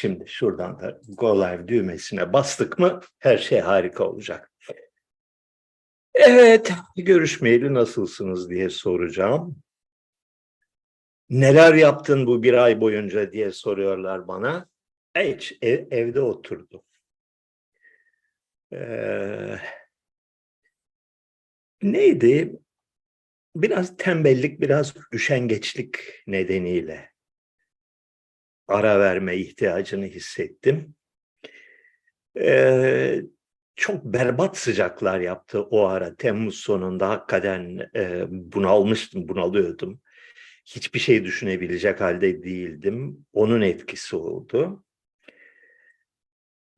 Şimdi şuradan da Go Live düğmesine bastık mı her şey harika olacak. Evet, görüşmeyeli nasılsınız diye soracağım. Neler yaptın bu bir ay boyunca diye soruyorlar bana. Hiç ev- evde oturdum. Ee, neydi? Biraz tembellik, biraz üşengeçlik nedeniyle ara verme ihtiyacını hissettim. Ee, çok berbat sıcaklar yaptı o ara. Temmuz sonunda hakikaten e, bunalmıştım, bunalıyordum. Hiçbir şey düşünebilecek halde değildim. Onun etkisi oldu.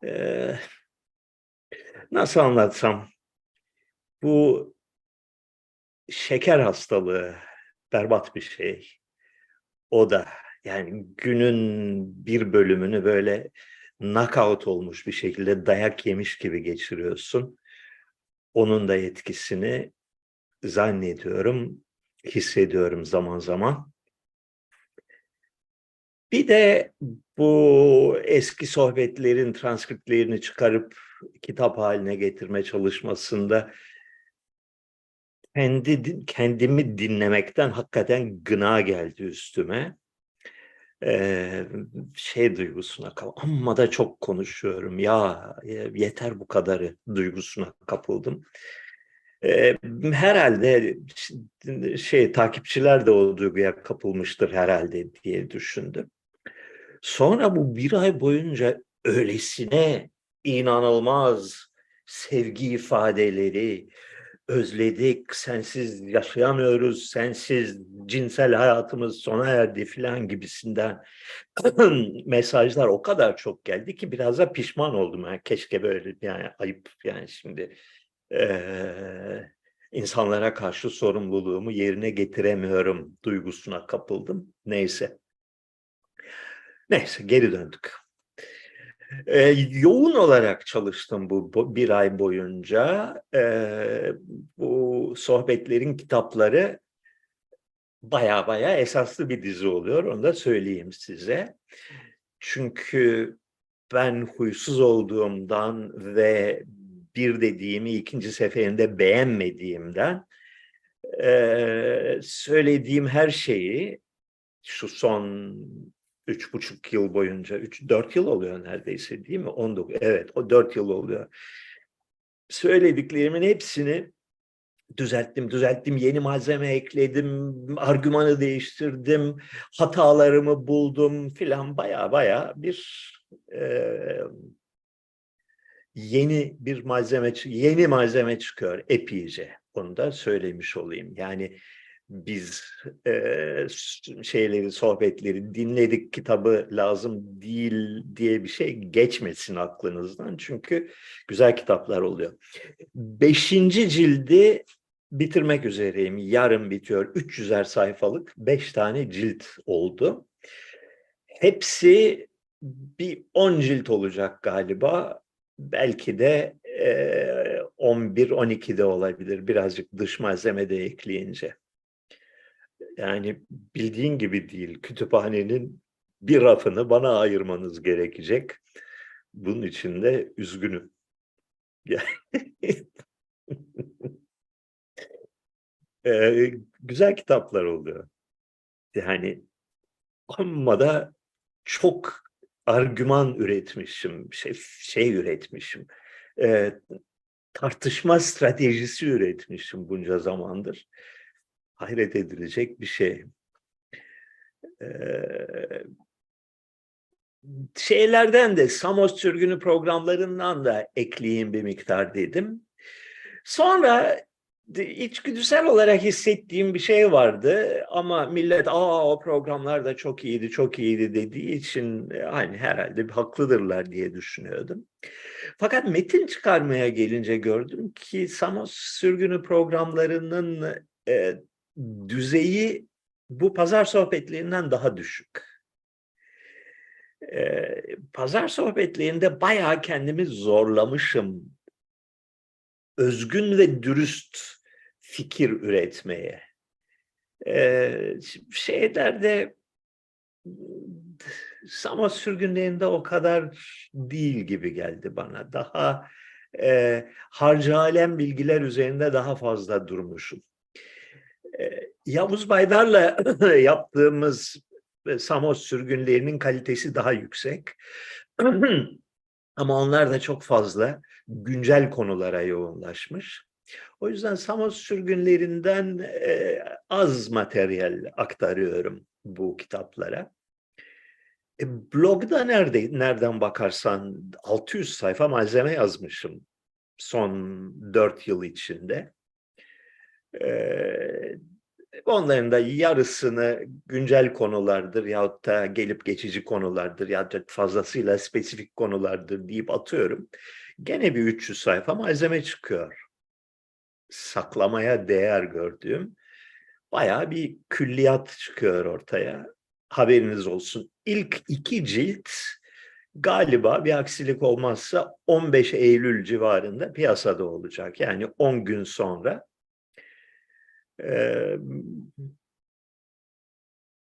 Ee, nasıl anlatsam? Bu şeker hastalığı berbat bir şey. O da yani günün bir bölümünü böyle knockout olmuş bir şekilde dayak yemiş gibi geçiriyorsun. Onun da etkisini zannediyorum, hissediyorum zaman zaman. Bir de bu eski sohbetlerin transkriptlerini çıkarıp kitap haline getirme çalışmasında kendi kendimi dinlemekten hakikaten gına geldi üstüme. Ee, şey duygusuna kap amma da çok konuşuyorum ya e, yeter bu kadarı duygusuna kapıldım. Ee, herhalde şey takipçiler de o duyguya kapılmıştır herhalde diye düşündüm. Sonra bu bir ay boyunca öylesine inanılmaz sevgi ifadeleri, özledik, sensiz yaşayamıyoruz, sensiz cinsel hayatımız sona erdi filan gibisinden mesajlar o kadar çok geldi ki biraz da pişman oldum. Yani keşke böyle yani ayıp yani şimdi eee, insanlara karşı sorumluluğumu yerine getiremiyorum duygusuna kapıldım. Neyse. Neyse geri döndük. Ee, yoğun olarak çalıştım bu, bu bir ay boyunca. Ee, bu sohbetlerin kitapları baya baya esaslı bir dizi oluyor. Onu da söyleyeyim size. Çünkü ben huysuz olduğumdan ve bir dediğimi ikinci seferinde beğenmediğimden eee, söylediğim her şeyi şu son üç buçuk yıl boyunca, üç, dört yıl oluyor neredeyse değil mi? 19, evet o dört yıl oluyor. Söylediklerimin hepsini düzelttim, düzelttim, yeni malzeme ekledim, argümanı değiştirdim, hatalarımı buldum filan baya baya bir eee, yeni bir malzeme, yeni malzeme çıkıyor epeyce. Onu da söylemiş olayım. Yani biz s- şeyleri, sohbetleri dinledik, kitabı lazım değil diye bir şey geçmesin aklınızdan. Çünkü güzel kitaplar oluyor. Beşinci cildi bitirmek üzereyim. Yarın bitiyor. 300'er sayfalık beş tane cilt oldu. Hepsi bir 10 cilt olacak galiba. Belki de eee 11-12 de olabilir. Birazcık dış malzeme de ekleyince. Yani bildiğin gibi değil. Kütüphanenin bir rafını bana ayırmanız gerekecek. Bunun için de üzgünüm. Eee, güzel kitaplar oluyor. Yani amma da çok argüman üretmişim, şey, şey üretmişim. Eee, tartışma stratejisi üretmişim bunca zamandır. Hayret edilecek bir şey. Eee, şeylerden de Samos sürgünü programlarından da ekleyeyim bir miktar dedim. Sonra içgüdüsel olarak hissettiğim bir şey vardı ama millet aa o programlar da çok iyiydi çok iyiydi dediği için e, hani herhalde haklıdırlar diye düşünüyordum. Fakat metin çıkarmaya gelince gördüm ki Samos sürgünü programlarının e, düzeyi bu pazar sohbetlerinden daha düşük. E, pazar sohbetlerinde bayağı kendimi zorlamışım özgün ve dürüst fikir üretmeye. Ee, şeylerde Samos sürgünlerinde o kadar değil gibi geldi bana. Daha e, harcı alem bilgiler üzerinde daha fazla durmuşum. E, Yavuz Baydar'la yaptığımız e, Samos sürgünlerinin kalitesi daha yüksek. Ama onlar da çok fazla güncel konulara yoğunlaşmış. O yüzden Samos sürgünlerinden e, az materyal aktarıyorum bu kitaplara. E, blogda nerede, nereden bakarsan 600 sayfa malzeme yazmışım son 4 yıl içinde. Onların da yarısını güncel konulardır yahut da gelip geçici konulardır ya da fazlasıyla spesifik konulardır deyip atıyorum. Gene bir 300 sayfa malzeme çıkıyor. Saklamaya değer gördüğüm bayağı bir külliyat çıkıyor ortaya. Haberiniz olsun. İlk iki cilt galiba bir aksilik olmazsa 15 Eylül civarında piyasada olacak. Yani 10 gün sonra. Ee,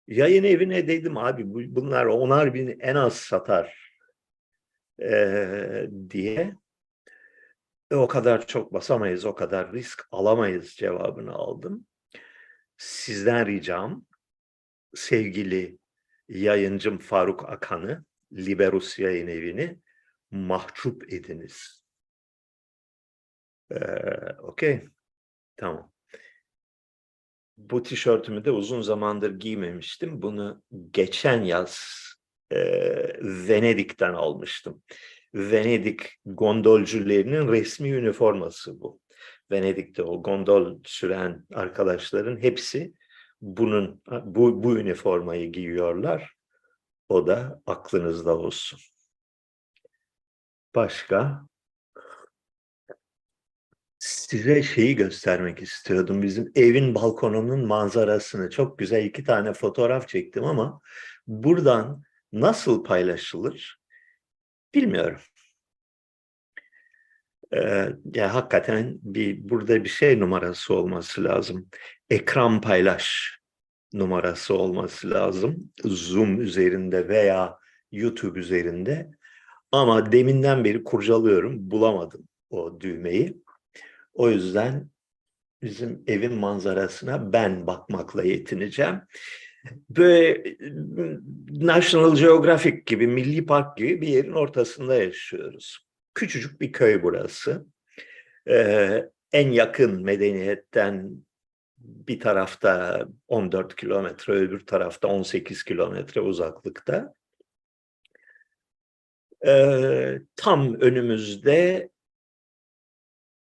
yayın evine dedim abi bunlar onar bin en az satar e, diye. E, o kadar çok basamayız, o kadar risk alamayız cevabını aldım. Sizden ricam sevgili yayıncım Faruk Akan'ı, Liberus yayın evini mahcup ediniz. Ee, Okey, tamam. Bu tişörtümü de uzun zamandır giymemiştim. Bunu geçen yaz e, Venedik'ten almıştım. Venedik gondolcularının resmi üniforması bu. Venedik'te o gondol süren arkadaşların hepsi bunun bu, bu üniformayı giyiyorlar. O da aklınızda olsun. Başka? Size şeyi göstermek istiyordum. Bizim evin balkonunun manzarasını çok güzel iki tane fotoğraf çektim ama buradan nasıl paylaşılır bilmiyorum. Ee, ya hakikaten bir burada bir şey numarası olması lazım. Ekran paylaş numarası olması lazım. Zoom üzerinde veya YouTube üzerinde. Ama deminden beri kurcalıyorum, bulamadım o düğmeyi. O yüzden bizim evin manzarasına ben bakmakla yetineceğim. Böyle National Geographic gibi, Milli Park gibi bir yerin ortasında yaşıyoruz. Küçücük bir köy burası. Ee, en yakın medeniyetten bir tarafta 14 kilometre, öbür tarafta 18 kilometre uzaklıkta. Ee, tam önümüzde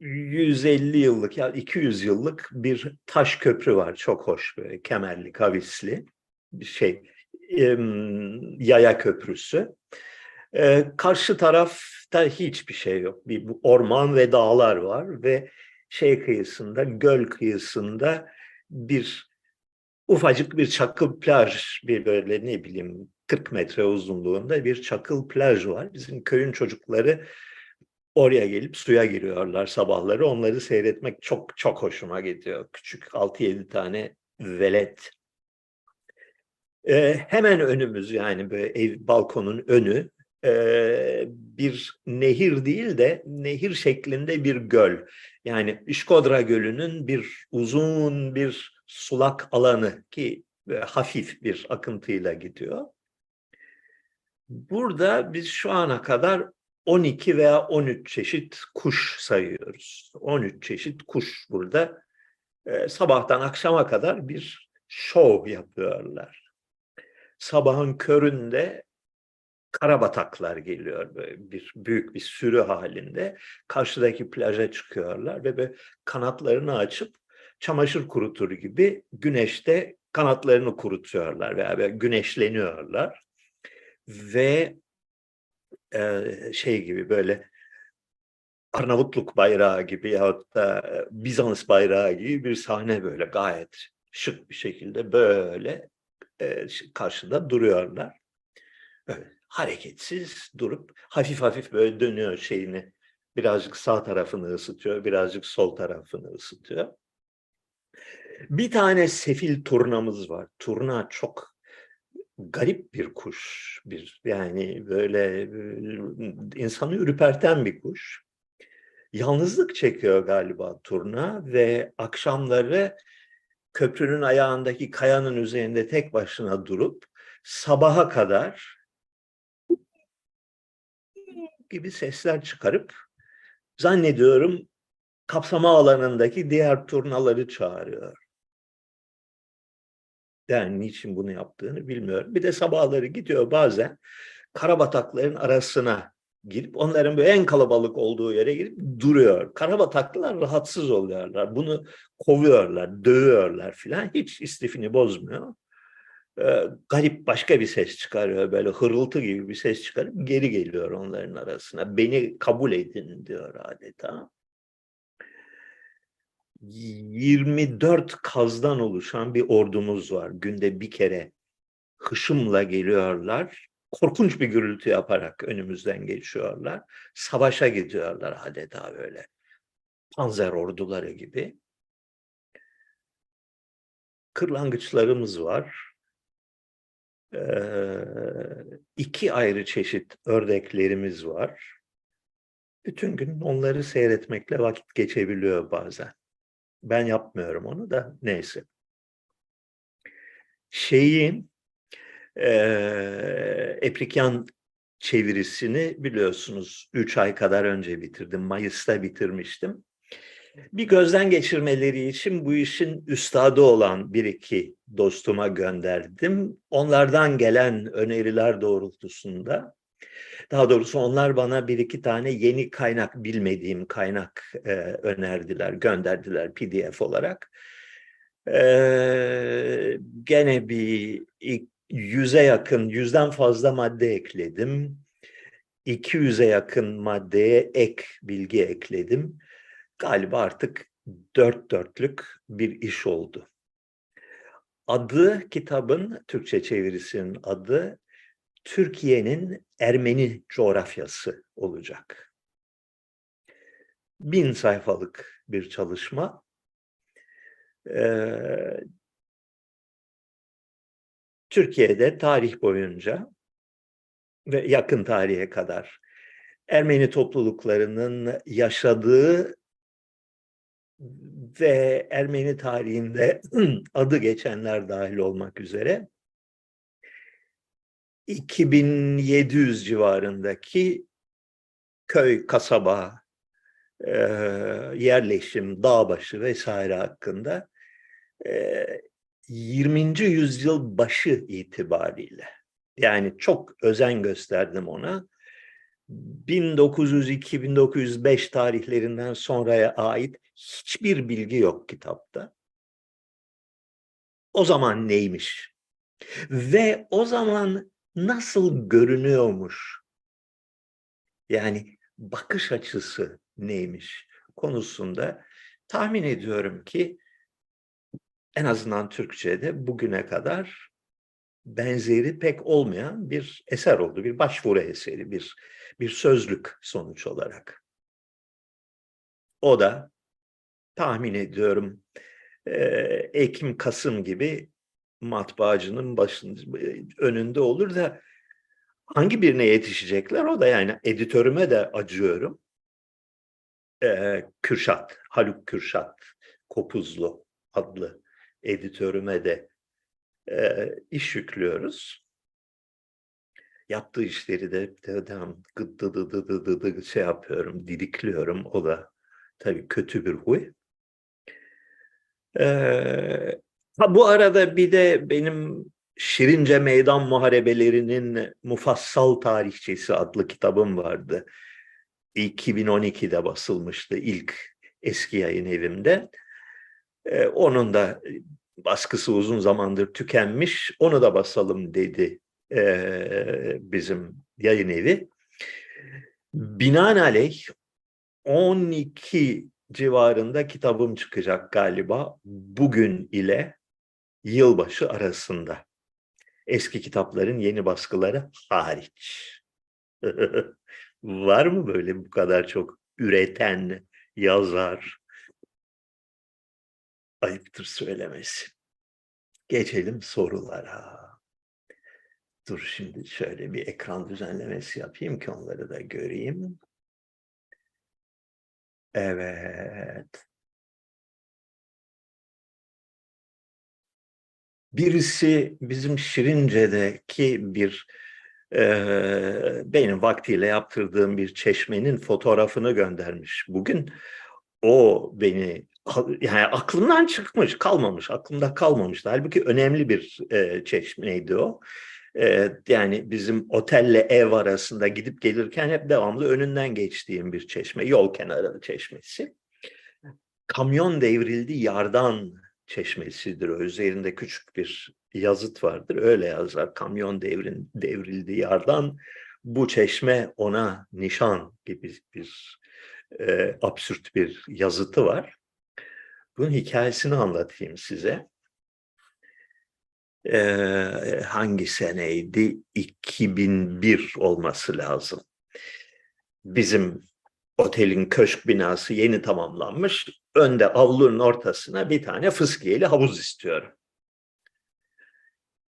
150 yıllık ya yani 200 yıllık bir taş köprü var. Çok hoş böyle kemerli, kavisli bir şey. Yaya köprüsü. Karşı tarafta hiçbir şey yok. Bir orman ve dağlar var ve şey kıyısında, göl kıyısında bir ufacık bir çakıl plaj, bir böyle ne bileyim 40 metre uzunluğunda bir çakıl plaj var. Bizim köyün çocukları oraya gelip suya giriyorlar sabahları. Onları seyretmek çok çok hoşuma gidiyor. Küçük 6-7 tane velet. Ee, hemen önümüz yani böyle ev balkonun önü e, bir nehir değil de nehir şeklinde bir göl. Yani İşkodra Gölü'nün bir uzun bir sulak alanı ki hafif bir akıntıyla gidiyor. Burada biz şu ana kadar 12 veya 13 çeşit kuş sayıyoruz. 13 çeşit kuş burada e, sabahtan akşama kadar bir şov yapıyorlar. Sabahın köründe karabataklar geliyor böyle bir büyük bir sürü halinde karşıdaki plaja çıkıyorlar ve böyle kanatlarını açıp çamaşır kurutur gibi güneşte kanatlarını kurutuyorlar veya güneşleniyorlar ve e, şey gibi böyle Arnavutluk bayrağı gibi yahut da Bizans bayrağı gibi bir sahne böyle gayet şık bir şekilde böyle e, karşıda duruyorlar. Evet hareketsiz durup hafif hafif böyle dönüyor şeyini. Birazcık sağ tarafını ısıtıyor, birazcık sol tarafını ısıtıyor. Bir tane sefil turnamız var. Turna çok garip bir kuş. Bir yani böyle insanı ürperten bir kuş. Yalnızlık çekiyor galiba turna ve akşamları köprünün ayağındaki kayanın üzerinde tek başına durup sabaha kadar gibi sesler çıkarıp zannediyorum kapsama alanındaki diğer turnaları çağırıyor. Yani niçin bunu yaptığını bilmiyorum. Bir de sabahları gidiyor bazen karabatakların arasına girip onların böyle en kalabalık olduğu yere girip duruyor. Karabataklılar rahatsız oluyorlar. Bunu kovuyorlar, dövüyorlar filan. Hiç istifini bozmuyor. Ee, garip başka bir ses çıkarıyor. Böyle hırıltı gibi bir ses çıkarıp geri geliyor onların arasına. Beni kabul edin diyor adeta. 24 kazdan oluşan bir ordumuz var. Günde bir kere hışımla geliyorlar. Korkunç bir gürültü yaparak önümüzden geçiyorlar. Savaşa gidiyorlar adeta böyle. Panzer orduları gibi. Kırlangıçlarımız var. Ee, iki ayrı çeşit ördeklerimiz var. Bütün gün onları seyretmekle vakit geçebiliyor bazen. Ben yapmıyorum onu da neyse. Şeyin e, Eprikyan çevirisini biliyorsunuz 3 ay kadar önce bitirdim. Mayıs'ta bitirmiştim. Bir gözden geçirmeleri için bu işin üstadı olan bir iki dostuma gönderdim. Onlardan gelen öneriler doğrultusunda daha doğrusu onlar bana bir iki tane yeni kaynak, bilmediğim kaynak e, önerdiler, gönderdiler PDF olarak. E, gene bir yüze yakın, yüzden fazla madde ekledim. 200'e yakın maddeye ek bilgi ekledim. Galiba artık dört dörtlük bir iş oldu. Adı kitabın, Türkçe çevirisinin adı Türkiye'nin Ermeni coğrafyası olacak. Bin sayfalık bir çalışma. Ee, Türkiye'de tarih boyunca ve yakın tarihe kadar Ermeni topluluklarının yaşadığı ve Ermeni tarihinde adı geçenler dahil olmak üzere 2700 civarındaki köy, kasaba, e, yerleşim, dağbaşı vesaire hakkında e, 20. yüzyıl başı itibariyle yani çok özen gösterdim ona. 1902-1905 tarihlerinden sonraya ait hiçbir bilgi yok kitapta. O zaman neymiş? Ve o zaman nasıl görünüyormuş? Yani bakış açısı neymiş konusunda tahmin ediyorum ki en azından Türkçe'de bugüne kadar benzeri pek olmayan bir eser oldu. Bir başvuru eseri, bir, bir sözlük sonuç olarak. O da tahmin ediyorum Ekim-Kasım gibi matbaacının başında, önünde olur da hangi birine yetişecekler o da yani editörüme de acıyorum. Ee, Kürşat, Haluk Kürşat Kopuzlu adlı editörüme de e, iş yüklüyoruz. Yaptığı işleri de dedim gıdı dı dı dı dı dı şey yapıyorum, didikliyorum. O da tabii kötü bir huy. Ee, Ha, bu arada bir de benim Şirince Meydan Muharebelerinin Mufassal Tarihçesi adlı kitabım vardı. 2012'de basılmıştı ilk eski yayın evimde. Ee, onun da baskısı uzun zamandır tükenmiş. Onu da basalım dedi e, bizim yayın evi. Binaenaleyh 12 civarında kitabım çıkacak galiba bugün ile yılbaşı arasında. Eski kitapların yeni baskıları hariç. Var mı böyle bu kadar çok üreten yazar? Ayıptır söylemesi. Geçelim sorulara. Dur şimdi şöyle bir ekran düzenlemesi yapayım ki onları da göreyim. Evet. Birisi bizim Şirince'deki bir eee, benim vaktiyle yaptırdığım bir çeşmenin fotoğrafını göndermiş bugün. O beni yani aklımdan çıkmış, kalmamış, aklımda kalmamıştı. Halbuki önemli bir eee, çeşmeydi o. Eee, yani bizim otelle ev arasında gidip gelirken hep devamlı önünden geçtiğim bir çeşme, yol kenarı çeşmesi. Kamyon devrildi yardan çeşmesidir. o. Üzerinde küçük bir yazıt vardır. Öyle yazar. Kamyon devrin, devrildi yardan. Bu çeşme ona nişan gibi bir e, absürt bir yazıtı var. Bunun hikayesini anlatayım size. E, hangi seneydi? 2001 olması lazım. Bizim otelin köşk binası yeni tamamlanmış. Önde avlunun ortasına bir tane fıskiyeli havuz istiyorum.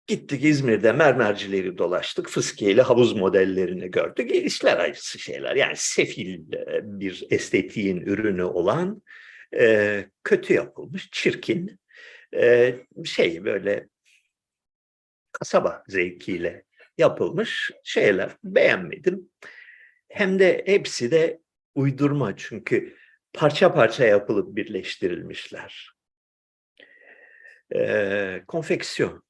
Gittik İzmir'de mermercileri dolaştık. Fıskiyeli havuz modellerini gördük. E, İşler acısı şeyler. Yani sefil e, bir estetiğin ürünü olan e, kötü yapılmış, çirkin şey böyle kasaba zevkiyle yapılmış şeyler. Beğenmedim. Hem de hepsi de uydurma çünkü parça parça yapılıp birleştirilmişler. Ee, konfeksiyon.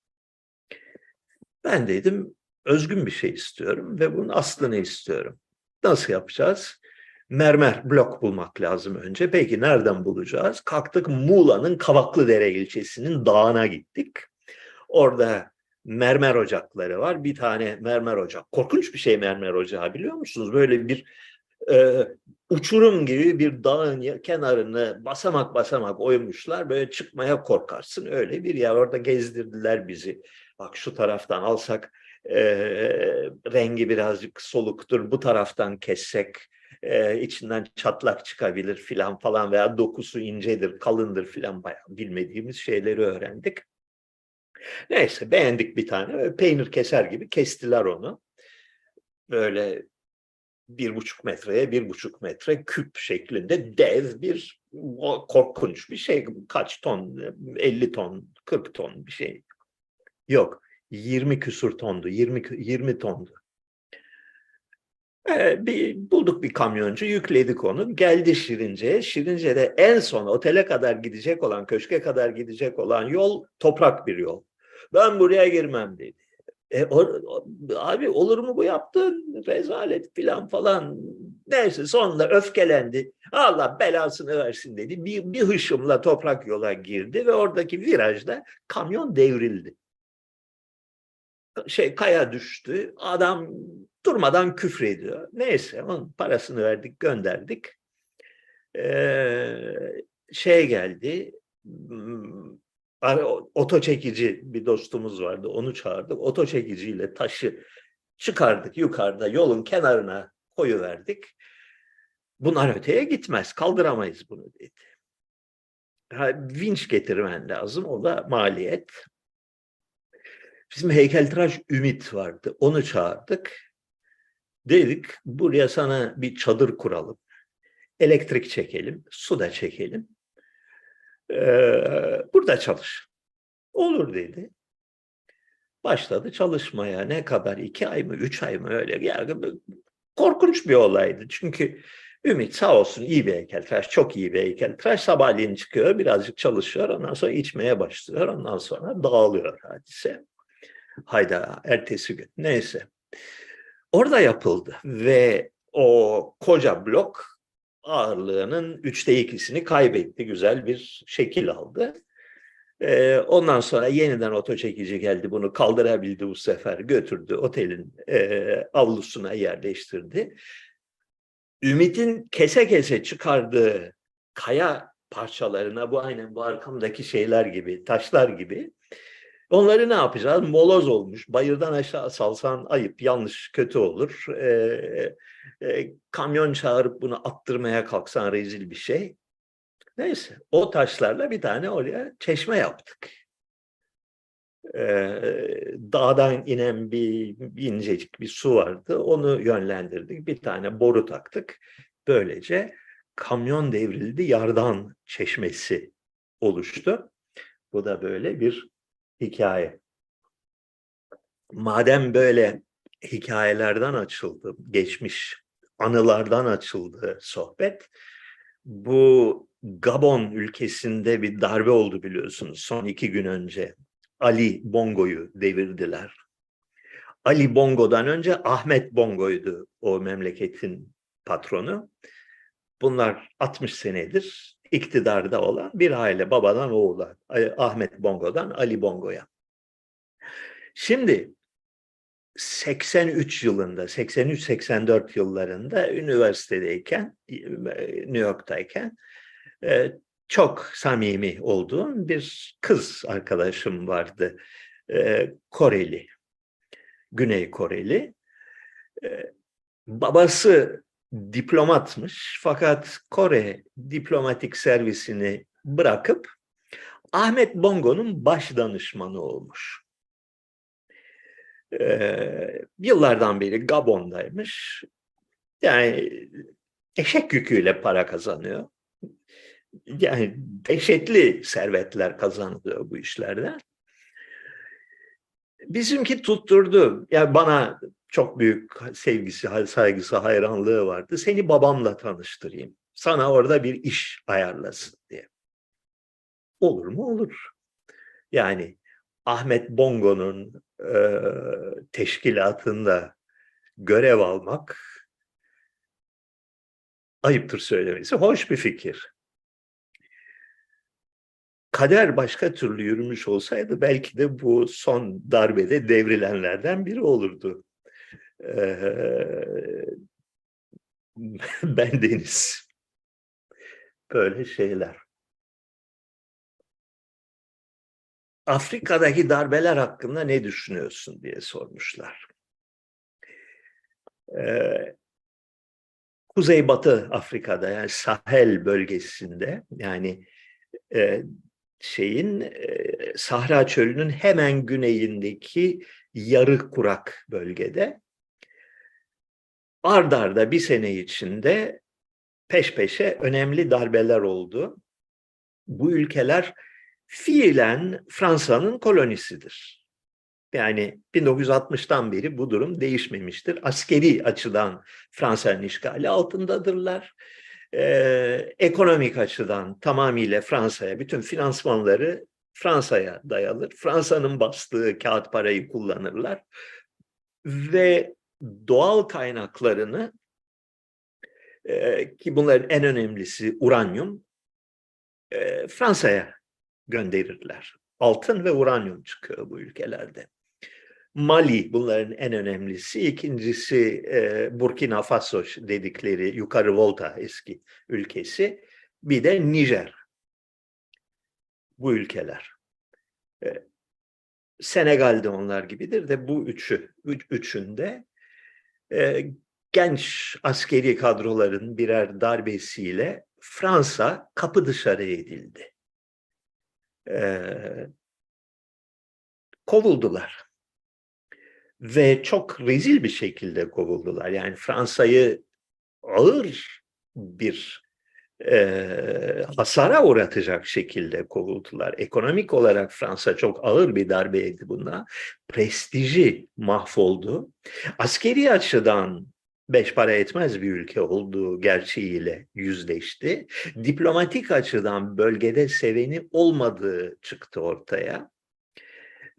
Ben dedim özgün bir şey istiyorum ve bunun aslını istiyorum. Nasıl yapacağız? Mermer blok bulmak lazım önce. Peki nereden bulacağız? Kalktık Muğla'nın Kavaklıdere ilçesinin dağına gittik. Orada mermer ocakları var. Bir tane mermer ocak. Korkunç bir şey mermer ocağı biliyor musunuz? Böyle bir e, uçurum gibi bir dağın kenarını basamak basamak oymuşlar. Böyle çıkmaya korkarsın. Öyle bir yer. Orada gezdirdiler bizi. Bak şu taraftan alsak e, rengi birazcık soluktur. Bu taraftan kessek e, içinden çatlak çıkabilir filan falan veya dokusu incedir, kalındır filan bayağı bilmediğimiz şeyleri öğrendik. Neyse beğendik bir tane. Peynir keser gibi kestiler onu. Böyle bir buçuk metreye bir buçuk metre küp şeklinde dev bir korkunç bir şey. Kaç ton? 50 ton, 40 ton bir şey. Yok. 20 küsur tondu. 20, kü- 20 tondu. Ee, bir, bulduk bir kamyoncu, yükledik onu. Geldi Şirince'ye. Şirince'de en son otele kadar gidecek olan, köşke kadar gidecek olan yol toprak bir yol. Ben buraya girmem dedi. E, o- o- abi olur mu bu yaptığın rezalet filan falan. Neyse sonunda öfkelendi. Allah belasını versin dedi. Bir, bir hışımla toprak yola girdi ve oradaki virajda kamyon devrildi. Şey kaya düştü. Adam durmadan küfrediyor. Neyse onun parasını verdik gönderdik. Ee, şey geldi. Ara- Oto çekici bir dostumuz vardı. Onu çağırdık. Oto çekiciyle taşı çıkardık yukarıda yolun kenarına koyuverdik. Bunlar öteye gitmez. Kaldıramayız bunu dedi. Ha, vinç getirmen lazım. O da maliyet. Bizim heykeltıraş Ümit vardı. Onu çağırdık. Dedik buraya sana bir çadır kuralım. Elektrik çekelim, su da çekelim. Ee, burada çalış. Olur dedi. Başladı çalışmaya. Ne kadar? iki ay mı? Üç ay mı? Öyle. Yani korkunç bir olaydı. Çünkü Ümit sağ olsun iyi bir heykeltıraş. Çok iyi bir heykeltıraş. Sabahleyin çıkıyor. Birazcık çalışıyor. Ondan sonra içmeye başlıyor. Ondan sonra dağılıyor hadise. Hayda ertesi gün. Neyse. Orada yapıldı ve o koca blok ağırlığının üçte ikisini kaybetti. Güzel bir şekil aldı. Ee, ondan sonra yeniden oto çekici geldi bunu kaldırabildi bu sefer götürdü otelin e, avlusuna yerleştirdi. Ümit'in kese kese çıkardığı kaya parçalarına bu aynen bu arkamdaki şeyler gibi taşlar gibi Onları ne yapacağız? Moloz olmuş. Bayırdan aşağı salsan ayıp, yanlış, kötü olur. Ee, e, kamyon çağırıp bunu attırmaya kalksan rezil bir şey. Neyse o taşlarla bir tane oraya çeşme yaptık. Eee, dağdan inen bir incecik bir su vardı. Onu yönlendirdik. Bir tane boru taktık. Böylece kamyon devrildi. Yardan çeşmesi oluştu. Bu da böyle bir hikaye. Madem böyle hikayelerden açıldı, geçmiş anılardan açıldı sohbet. Bu Gabon ülkesinde bir darbe oldu biliyorsunuz son iki gün önce. Ali Bongo'yu devirdiler. Ali Bongo'dan önce Ahmet Bongo'ydu o memleketin patronu. Bunlar 60 senedir iktidarda olan bir aile babadan oğula. Ahmet Bongo'dan Ali Bongo'ya. Şimdi 83 yılında, 83-84 yıllarında üniversitedeyken, New York'tayken e, çok samimi olduğum bir kız arkadaşım vardı. E, Koreli, Güney Koreli. E, babası diplomatmış fakat Kore diplomatik servisini bırakıp Ahmet Bongo'nun baş danışmanı olmuş. Ee, yıllardan beri Gabon'daymış. Yani eşek yüküyle para kazanıyor. Yani dehşetli servetler kazanılıyor bu işlerden. Bizimki tutturdu. Yani bana çok büyük sevgisi, saygısı, hayranlığı vardı. Seni babamla tanıştırayım. Sana orada bir iş ayarlasın diye. Olur mu? Olur. Yani Ahmet Bongo'nun e, teşkilatında görev almak ayıptır söylemesi hoş bir fikir. Kader başka türlü yürümüş olsaydı belki de bu son darbede devrilenlerden biri olurdu. Ben Deniz. Böyle şeyler. Afrika'daki darbeler hakkında ne düşünüyorsun diye sormuşlar. Ee, Kuzeybatı Afrika'da yani Sahel bölgesinde yani e, şeyin e, Sahra Çölü'nün hemen güneyindeki yarı kurak bölgede ard arda bir sene içinde peş peşe önemli darbeler oldu. Bu ülkeler fiilen Fransa'nın kolonisidir. Yani 1960'tan beri bu durum değişmemiştir. Askeri açıdan Fransa'nın işgali altındadırlar. Ee, ekonomik açıdan tamamıyla Fransa'ya, bütün finansmanları Fransa'ya dayanır. Fransa'nın bastığı kağıt parayı kullanırlar. Ve doğal kaynaklarını e, ki bunların en önemlisi uranyum e, Fransa'ya gönderirler. Altın ve uranyum çıkıyor bu ülkelerde. Mali bunların en önemlisi. İkincisi e, Burkina Faso dedikleri yukarı Volta eski ülkesi. Bir de Nijer. Bu ülkeler. E, Senegal'de onlar gibidir de bu üçü, üç, üçünde e, genç askeri kadroların birer darbesiyle Fransa kapı dışarı edildi e, kovuldular. Ve çok rezil bir şekilde kovuldular. Yani Fransa'yı ağır bir e, hasara uğratacak şekilde kovuldular. Ekonomik olarak Fransa çok ağır bir darbeydi buna. Prestiji mahvoldu. Askeri açıdan beş para etmez bir ülke olduğu gerçeğiyle yüzleşti. Diplomatik açıdan bölgede seveni olmadığı çıktı ortaya.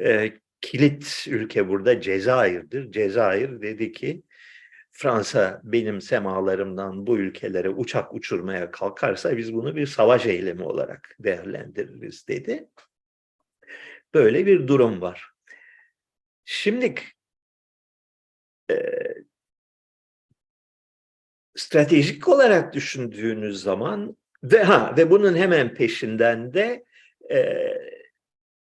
E, kilit ülke burada Cezayir'dir. Cezayir dedi ki Fransa benim semalarımdan bu ülkelere uçak uçurmaya kalkarsa biz bunu bir savaş eylemi olarak değerlendiririz dedi. Böyle bir durum var. Şimdi e, stratejik olarak düşündüğünüz zaman ve ha ve bunun hemen peşinden de e,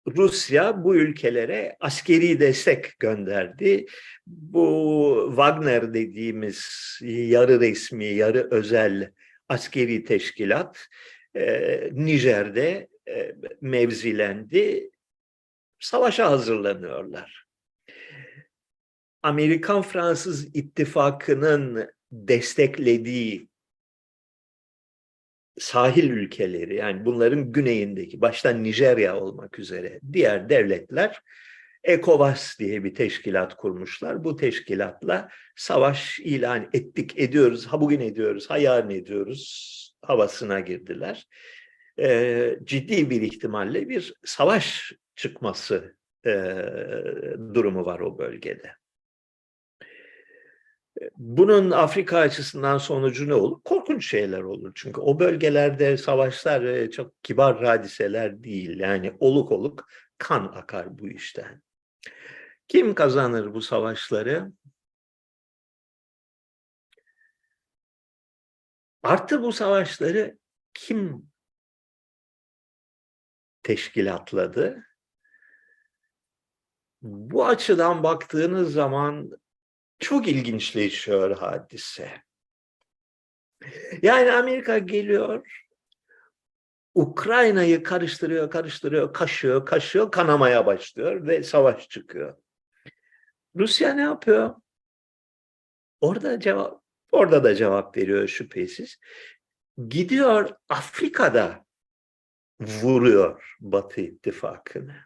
Rusya bu ülkelere askeri destek gönderdi. Bu Wagner dediğimiz yarı resmi, yarı özel askeri teşkilat e, Nijer'de e, mevzilendi. savaşa hazırlanıyorlar. Amerikan-Fransız ittifakının desteklediği sahil ülkeleri yani bunların güneyindeki başta Nijerya olmak üzere diğer devletler ECOWAS diye bir teşkilat kurmuşlar. Bu teşkilatla savaş ilan ettik, ediyoruz, ha bugün ediyoruz, ha yarın ediyoruz havasına girdiler. Ee, ciddi bir ihtimalle bir savaş çıkması e, durumu var o bölgede. Bunun Afrika açısından sonucu ne olur? Korkunç şeyler olur. Çünkü o bölgelerde savaşlar e, çok kibar hadiseler değil. Yani oluk oluk kan akar bu işten. Kim kazanır bu savaşları? Artı bu savaşları kim teşkilatladı? Bu açıdan baktığınız zaman çok ilginçleşiyor hadise. Yani Amerika geliyor, Ukrayna'yı karıştırıyor, karıştırıyor, kaşıyor, kaşıyor, kanamaya başlıyor ve savaş çıkıyor. Rusya ne yapıyor? Orada cevap, orada da cevap veriyor şüphesiz. Gidiyor Afrika'da vuruyor Batı ittifakını.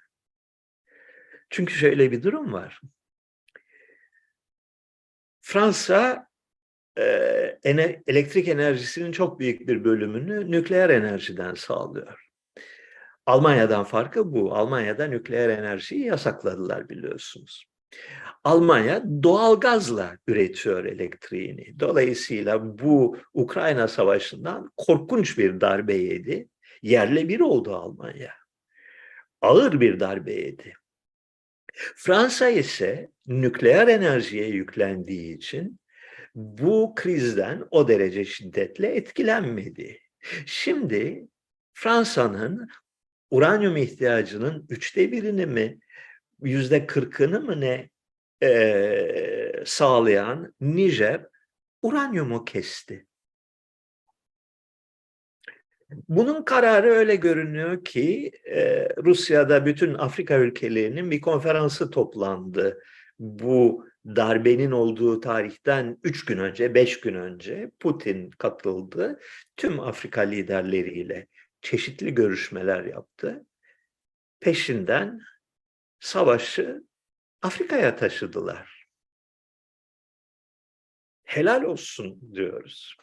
Çünkü şöyle bir durum var. Fransa e, elektrik enerjisinin çok büyük bir bölümünü nükleer enerjiden sağlıyor. Almanya'dan farkı bu. Almanya'da nükleer enerjiyi yasakladılar biliyorsunuz. Almanya doğal gazla üretiyor elektriğini. Dolayısıyla bu Ukrayna Savaşı'ndan korkunç bir darbe yedi. Yerle bir oldu Almanya. Ağır bir darbe yedi. Fransa ise nükleer enerjiye yüklendiği için bu krizden o derece şiddetle etkilenmedi. Şimdi Fransa'nın uranyum ihtiyacının üçte birini mi, yüzde kırkını mı ne e, sağlayan Nijer uranyumu kesti. Bunun kararı öyle görünüyor ki e, Rusya'da bütün Afrika ülkelerinin bir konferansı toplandı. Bu darbenin olduğu tarihten üç gün önce, beş gün önce Putin katıldı. Tüm Afrika liderleriyle çeşitli görüşmeler yaptı. Peşinden savaşı Afrika'ya taşıdılar. Helal olsun diyoruz.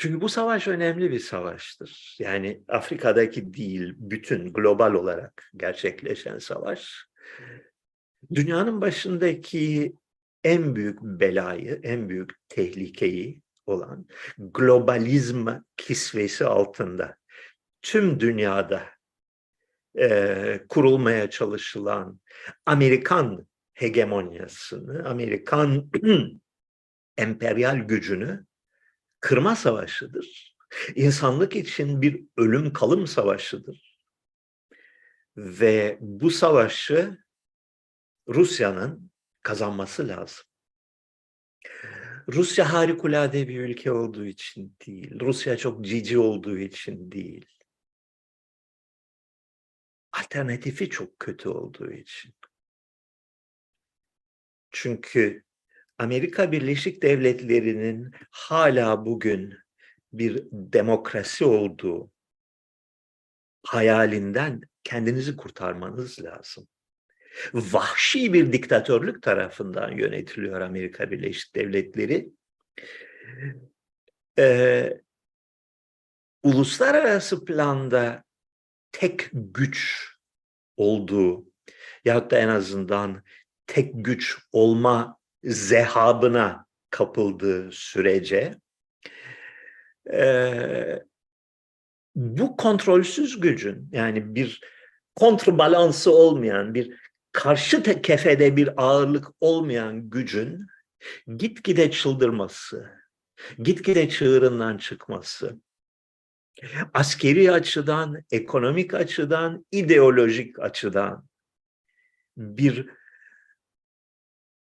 Çünkü bu savaş önemli bir savaştır. Yani Afrika'daki değil, bütün global olarak gerçekleşen savaş. Dünyanın başındaki en büyük belayı, en büyük tehlikeyi olan globalizm kisvesi altında tüm dünyada e, kurulmaya çalışılan Amerikan hegemonyasını, Amerikan emperyal gücünü kırma savaşıdır. İnsanlık için bir ölüm kalım savaşıdır. Ve bu savaşı Rusya'nın kazanması lazım. Rusya harikulade bir ülke olduğu için değil. Rusya çok cici olduğu için değil. Alternatifi çok kötü olduğu için. Çünkü Amerika Birleşik Devletleri'nin hala bugün bir demokrasi olduğu hayalinden kendinizi kurtarmanız lazım. Vahşi bir diktatörlük tarafından yönetiliyor Amerika Birleşik Devletleri. Ee, uluslararası planda tek güç olduğu yahut da en azından tek güç olma zehabına kapıldığı sürece e, bu kontrolsüz gücün yani bir kontrbalansı olmayan bir karşı kefede bir ağırlık olmayan gücün gitgide çıldırması, gitgide çığırından çıkması, askeri açıdan, ekonomik açıdan, ideolojik açıdan bir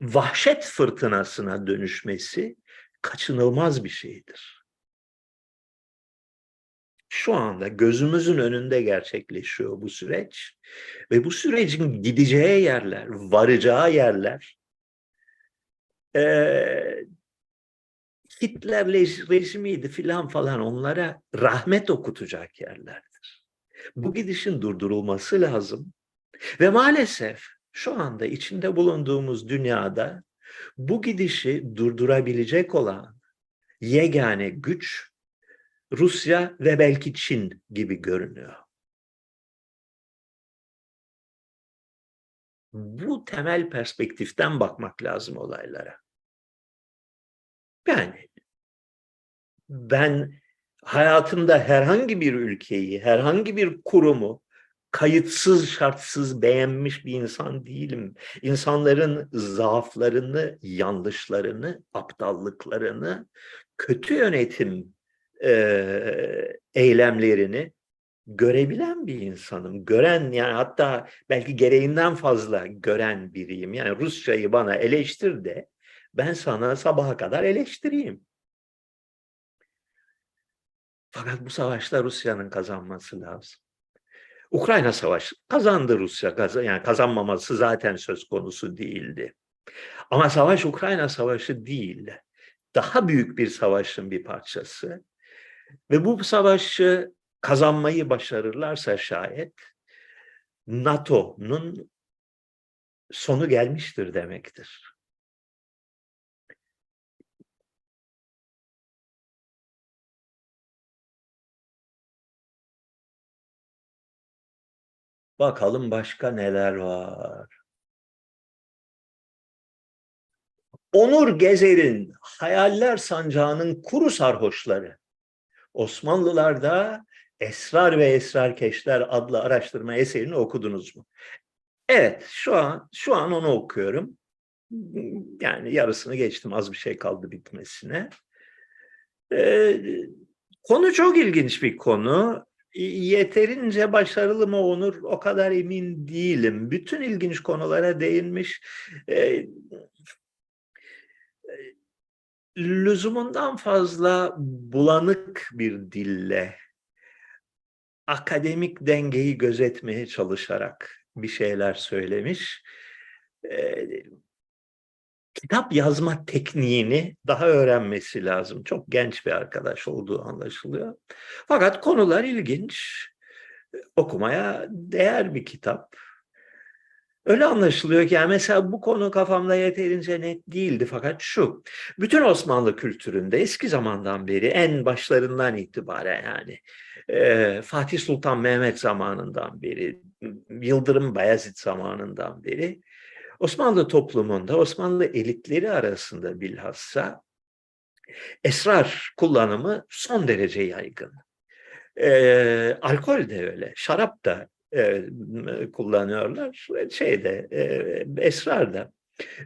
vahşet fırtınasına dönüşmesi kaçınılmaz bir şeydir. Şu anda gözümüzün önünde gerçekleşiyor bu süreç ve bu sürecin gideceği yerler, varacağı yerler e, Hitler rejimiydi filan falan onlara rahmet okutacak yerlerdir. Bu gidişin durdurulması lazım. Ve maalesef şu anda içinde bulunduğumuz dünyada bu gidişi durdurabilecek olan yegane güç Rusya ve belki Çin gibi görünüyor. Bu temel perspektiften bakmak lazım olaylara. Yani ben hayatımda herhangi bir ülkeyi, herhangi bir kurumu kayıtsız şartsız beğenmiş bir insan değilim. İnsanların zaaflarını, yanlışlarını, aptallıklarını, kötü yönetim e, eylemlerini görebilen bir insanım. Gören yani hatta belki gereğinden fazla gören biriyim. Yani Rusçayı bana eleştir de ben sana sabaha kadar eleştireyim. Fakat bu savaşta Rusya'nın kazanması lazım. Ukrayna Savaşı kazandı Rusya. Yani kazanmaması zaten söz konusu değildi. Ama savaş Ukrayna Savaşı değil. Daha büyük bir savaşın bir parçası. Ve bu savaşı kazanmayı başarırlarsa şayet NATO'nun sonu gelmiştir demektir. Bakalım başka neler var. Onur Gezer'in Hayaller Sancağı'nın kuru sarhoşları. Osmanlılarda Esrar ve Esrarkeşler adlı araştırma eserini okudunuz mu? Evet, şu an şu an onu okuyorum. Yani yarısını geçtim, az bir şey kaldı bitmesine. Ee, konu çok ilginç bir konu yeterince başarılı mı Onur o kadar emin değilim. Bütün ilginç konulara değinmiş. E, lüzumundan fazla bulanık bir dille akademik dengeyi gözetmeye çalışarak bir şeyler söylemiş. E, kitap yazma tekniğini daha öğrenmesi lazım. Çok genç bir arkadaş olduğu anlaşılıyor. Fakat konular ilginç. Okumaya değer bir kitap. Öyle anlaşılıyor ki yani mesela bu konu kafamda yeterince net değildi fakat şu. Bütün Osmanlı kültüründe eski zamandan beri en başlarından itibaren yani Fatih Sultan Mehmet zamanından beri, Yıldırım Bayezid zamanından beri Osmanlı toplumunda, Osmanlı elitleri arasında bilhassa esrar kullanımı son derece yaygın. E, alkol de öyle, şarap da e, kullanıyorlar, şeyde, e, esrar da.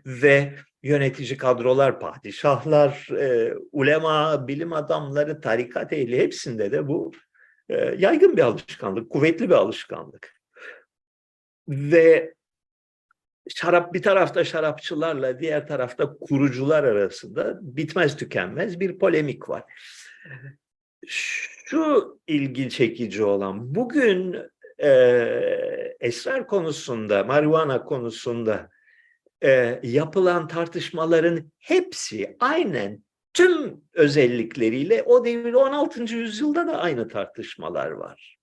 Ve yönetici kadrolar, padişahlar, e, ulema, bilim adamları, tarikat ehli hepsinde de bu e, yaygın bir alışkanlık, kuvvetli bir alışkanlık. Ve şarap bir tarafta şarapçılarla diğer tarafta kurucular arasında bitmez tükenmez bir polemik var. Şu ilgi çekici olan bugün e, esrar konusunda, marihuana konusunda e, yapılan tartışmaların hepsi aynen tüm özellikleriyle o devir 16. yüzyılda da aynı tartışmalar var.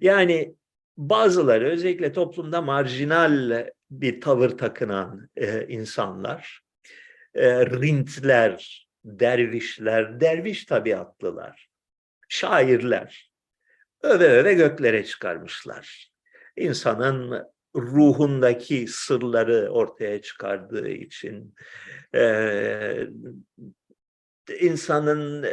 Yani bazıları özellikle toplumda marjinal bir tavır takınan e, insanlar, e, rintler, dervişler, derviş tabiatlılar, şairler öve öve göklere çıkarmışlar. İnsanın ruhundaki sırları ortaya çıkardığı için, e, insanın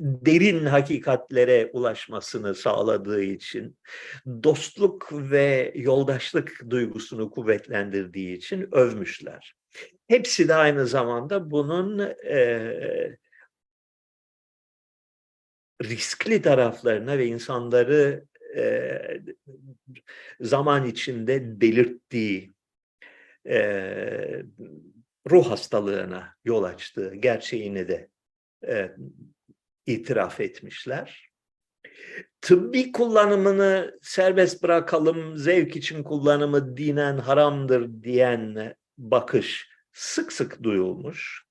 derin hakikatlere ulaşmasını sağladığı için, dostluk ve yoldaşlık duygusunu kuvvetlendirdiği için övmüşler. Hepsi de aynı zamanda bunun e, riskli taraflarına ve insanları e, zaman içinde delirttiği, e, ruh hastalığına yol açtığı gerçeğini de e, itiraf etmişler. tıbbi kullanımını serbest bırakalım, zevk için kullanımı dinen haramdır diyen bakış sık sık duyulmuş.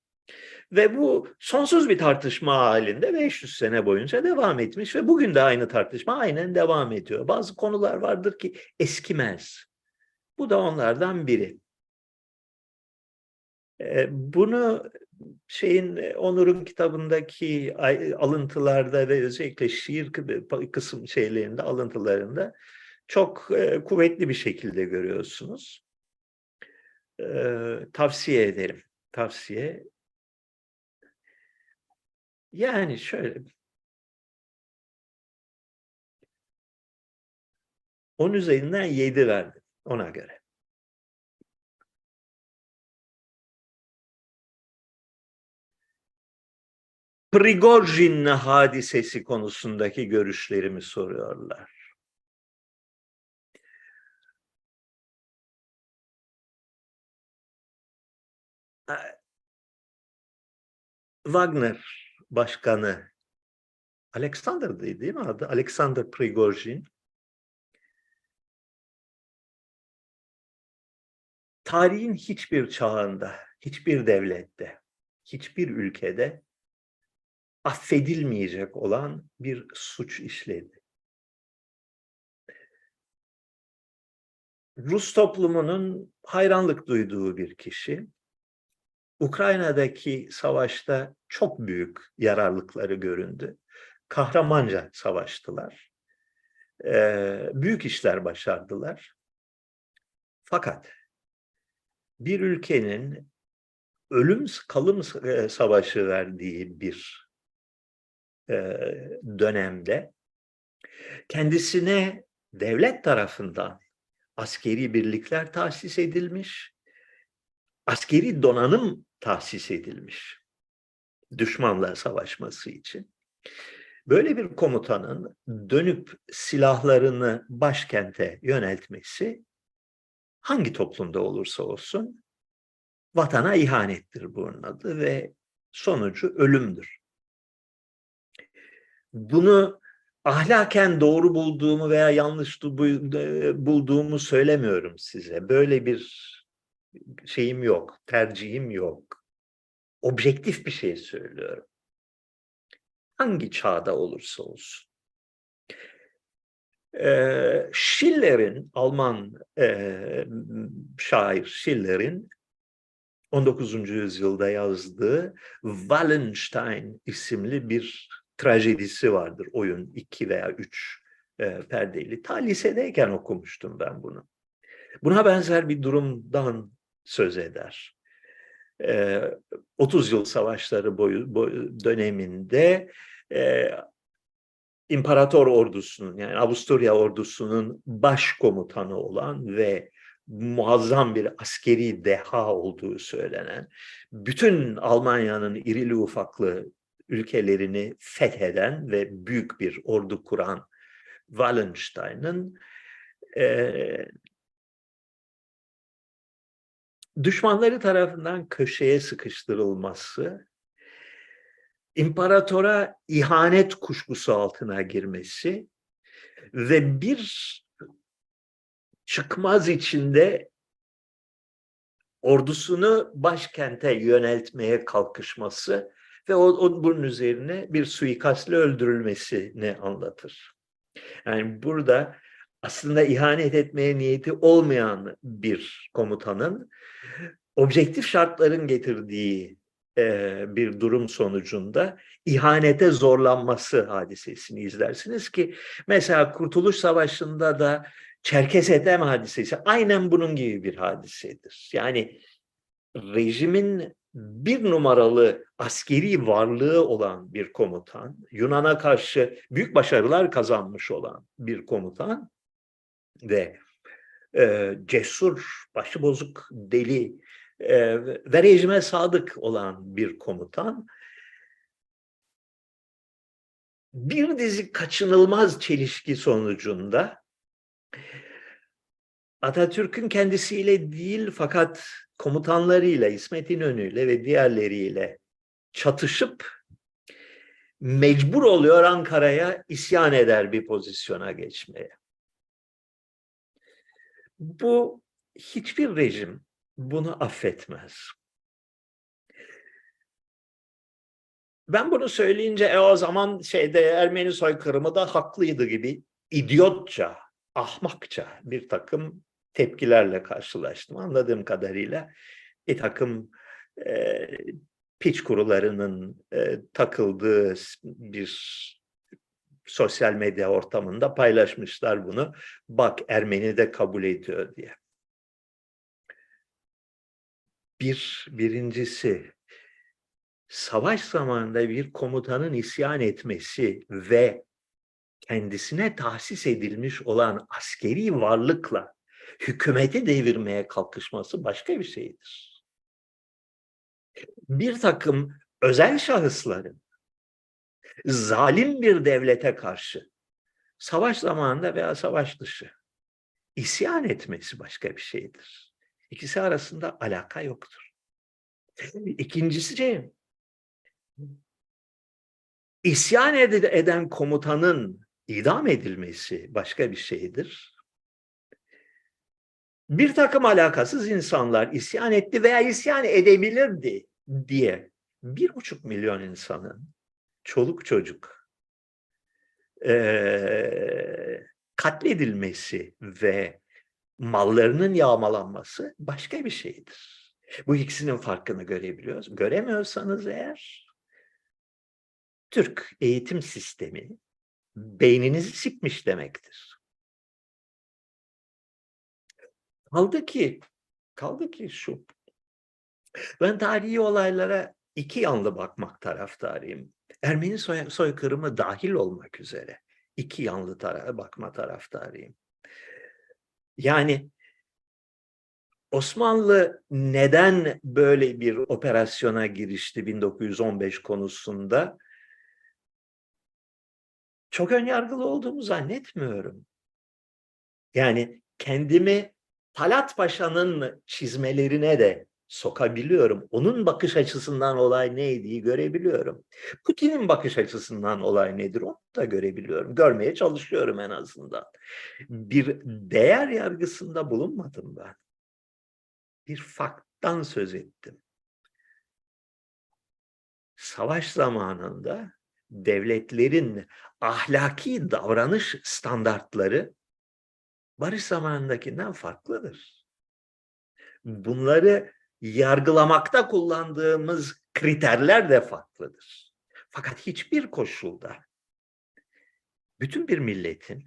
Ve bu sonsuz bir tartışma halinde 500 sene boyunca devam etmiş ve bugün de aynı tartışma aynen devam ediyor. Bazı konular vardır ki eskimez. Bu da onlardan biri. Bunu şeyin Onur'un kitabındaki alıntılarda ve özellikle şiir kısım şeylerinde alıntılarında çok e, kuvvetli bir şekilde görüyorsunuz. Ee, tavsiye ederim. Tavsiye. Yani şöyle. On üzerinden yedi verdim ona göre. Prigojin hadisesi konusundaki görüşlerimi soruyorlar. Wagner başkanı Alexander değil mi adı? Alexander Prigojin. Tarihin hiçbir çağında, hiçbir devlette, hiçbir ülkede affedilmeyecek olan bir suç işledi. Rus toplumunun hayranlık duyduğu bir kişi, Ukrayna'daki savaşta çok büyük yararlıkları göründü. Kahramanca savaştılar. Ee, büyük işler başardılar. Fakat bir ülkenin ölüm kalım savaşı verdiği bir e, dönemde kendisine devlet tarafından askeri birlikler tahsis edilmiş, askeri donanım tahsis edilmiş düşmanla savaşması için. Böyle bir komutanın dönüp silahlarını başkente yöneltmesi hangi toplumda olursa olsun vatana ihanettir bunun adı ve sonucu ölümdür. Bunu ahlaken doğru bulduğumu veya yanlış bulduğumu söylemiyorum size. Böyle bir şeyim yok, tercihim yok. Objektif bir şey söylüyorum. Hangi çağda olursa olsun. Schiller'in, Alman e, şair Schiller'in 19. yüzyılda yazdığı Wallenstein isimli bir trajedisi vardır. Oyun iki veya üç e, perdeli. Ta lisedeyken okumuştum ben bunu. Buna benzer bir durumdan söz eder. E, 30 yıl savaşları boyu, boyu döneminde e, İmparator ordusunun yani Avusturya ordusunun başkomutanı olan ve muazzam bir askeri deha olduğu söylenen, bütün Almanya'nın irili ufaklı ülkelerini fetheden ve büyük bir ordu kuran Wallenstein'ın e, düşmanları tarafından köşeye sıkıştırılması, imparatora ihanet kuşkusu altına girmesi ve bir çıkmaz içinde ordusunu başkente yöneltmeye kalkışması ve o, o bunun üzerine bir suikastle öldürülmesini anlatır. Yani burada aslında ihanet etmeye niyeti olmayan bir komutanın objektif şartların getirdiği e, bir durum sonucunda ihanete zorlanması hadisesini izlersiniz ki mesela Kurtuluş Savaşı'nda da Çerkes Ethem hadisesi aynen bunun gibi bir hadisedir. Yani rejimin bir numaralı askeri varlığı olan bir komutan, Yunan'a karşı büyük başarılar kazanmış olan bir komutan ve e, cesur, başıbozuk, deli e, ve rejime sadık olan bir komutan bir dizi kaçınılmaz çelişki sonucunda Atatürk'ün kendisiyle değil fakat komutanlarıyla, İsmet İnönü'yle ve diğerleriyle çatışıp mecbur oluyor Ankara'ya isyan eder bir pozisyona geçmeye. Bu hiçbir rejim bunu affetmez. Ben bunu söyleyince e, o zaman şeyde Ermeni soykırımı da haklıydı gibi idiotça, ahmakça bir takım tepkilerle karşılaştım. Anladığım kadarıyla bir takım e, piç kurularının e, takıldığı bir sosyal medya ortamında paylaşmışlar bunu. Bak Ermeni de kabul ediyor diye. Bir, birincisi savaş zamanında bir komutanın isyan etmesi ve kendisine tahsis edilmiş olan askeri varlıkla hükümeti devirmeye kalkışması başka bir şeydir. Bir takım özel şahısların zalim bir devlete karşı savaş zamanında veya savaş dışı isyan etmesi başka bir şeydir. İkisi arasında alaka yoktur. İkincisi isyan eden komutanın idam edilmesi başka bir şeydir. Bir takım alakasız insanlar isyan etti veya isyan edebilirdi diye bir buçuk milyon insanın çoluk çocuk e, katledilmesi ve mallarının yağmalanması başka bir şeydir. Bu ikisinin farkını görebiliyoruz. Göremiyorsanız eğer Türk eğitim sistemi beyninizi sikmiş demektir. Kaldı ki, kaldı ki şu. Ben tarihi olaylara iki yanlı bakmak taraftarıyım. Ermeni soy, soykırımı dahil olmak üzere iki yanlı tarafa bakma taraftarıyım. Yani Osmanlı neden böyle bir operasyona girişti 1915 konusunda? Çok önyargılı olduğumu zannetmiyorum. Yani kendimi Talat Paşa'nın çizmelerine de sokabiliyorum. Onun bakış açısından olay neydi görebiliyorum. Putin'in bakış açısından olay nedir onu da görebiliyorum. Görmeye çalışıyorum en azından. Bir değer yargısında bulunmadım ben. Bir fakttan söz ettim. Savaş zamanında devletlerin ahlaki davranış standartları barış zamanındakinden farklıdır. Bunları yargılamakta kullandığımız kriterler de farklıdır. Fakat hiçbir koşulda bütün bir milletin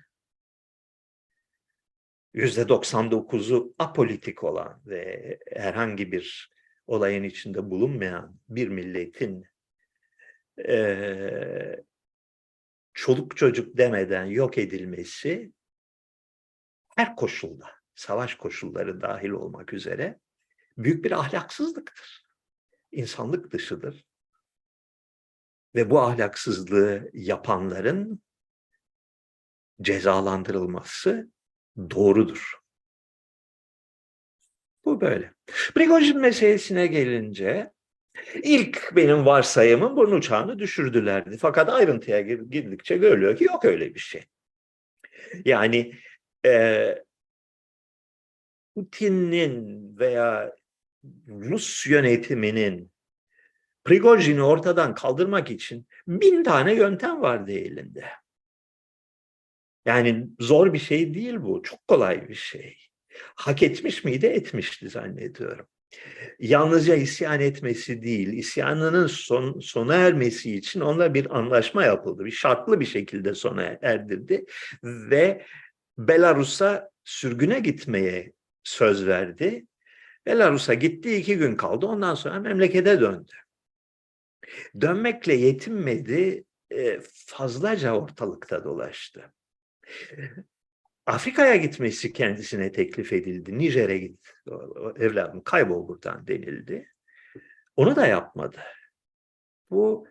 yüzde 99'u apolitik olan ve herhangi bir olayın içinde bulunmayan bir milletin e, çoluk çocuk demeden yok edilmesi her koşulda, savaş koşulları dahil olmak üzere büyük bir ahlaksızlıktır. İnsanlık dışıdır. Ve bu ahlaksızlığı yapanların cezalandırılması doğrudur. Bu böyle. Prigojin meselesine gelince ilk benim varsayımım bunun uçağını düşürdülerdi. Fakat ayrıntıya girdikçe görülüyor ki yok öyle bir şey. Yani e, Putin'in veya Rus yönetiminin Prigojin'i ortadan kaldırmak için bin tane yöntem vardı elinde. Yani zor bir şey değil bu. Çok kolay bir şey. Hak etmiş miydi? Etmişti zannediyorum. Yalnızca isyan etmesi değil, isyanının son, sona ermesi için onunla bir anlaşma yapıldı. Bir şartlı bir şekilde sona erdirdi ve Belarus'a sürgüne gitmeye söz verdi. Belarus'a gitti iki gün kaldı. Ondan sonra memlekete döndü. Dönmekle yetinmedi, e, fazlaca ortalıkta dolaştı. Afrika'ya gitmesi kendisine teklif edildi. Nijer'e git, evladım kaybol buradan denildi. Onu da yapmadı. Bu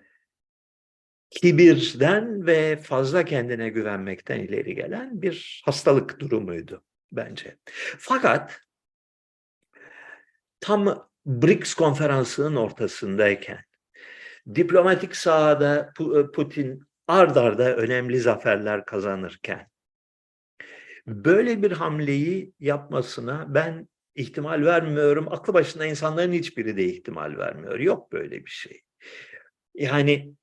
kibirden ve fazla kendine güvenmekten ileri gelen bir hastalık durumuydu bence. Fakat tam BRICS konferansının ortasındayken diplomatik sahada e, Putin ard arda önemli zaferler kazanırken böyle bir hamleyi yapmasına ben ihtimal vermiyorum. Aklı başında insanların hiçbiri de ihtimal vermiyor. Yok böyle bir şey. Yani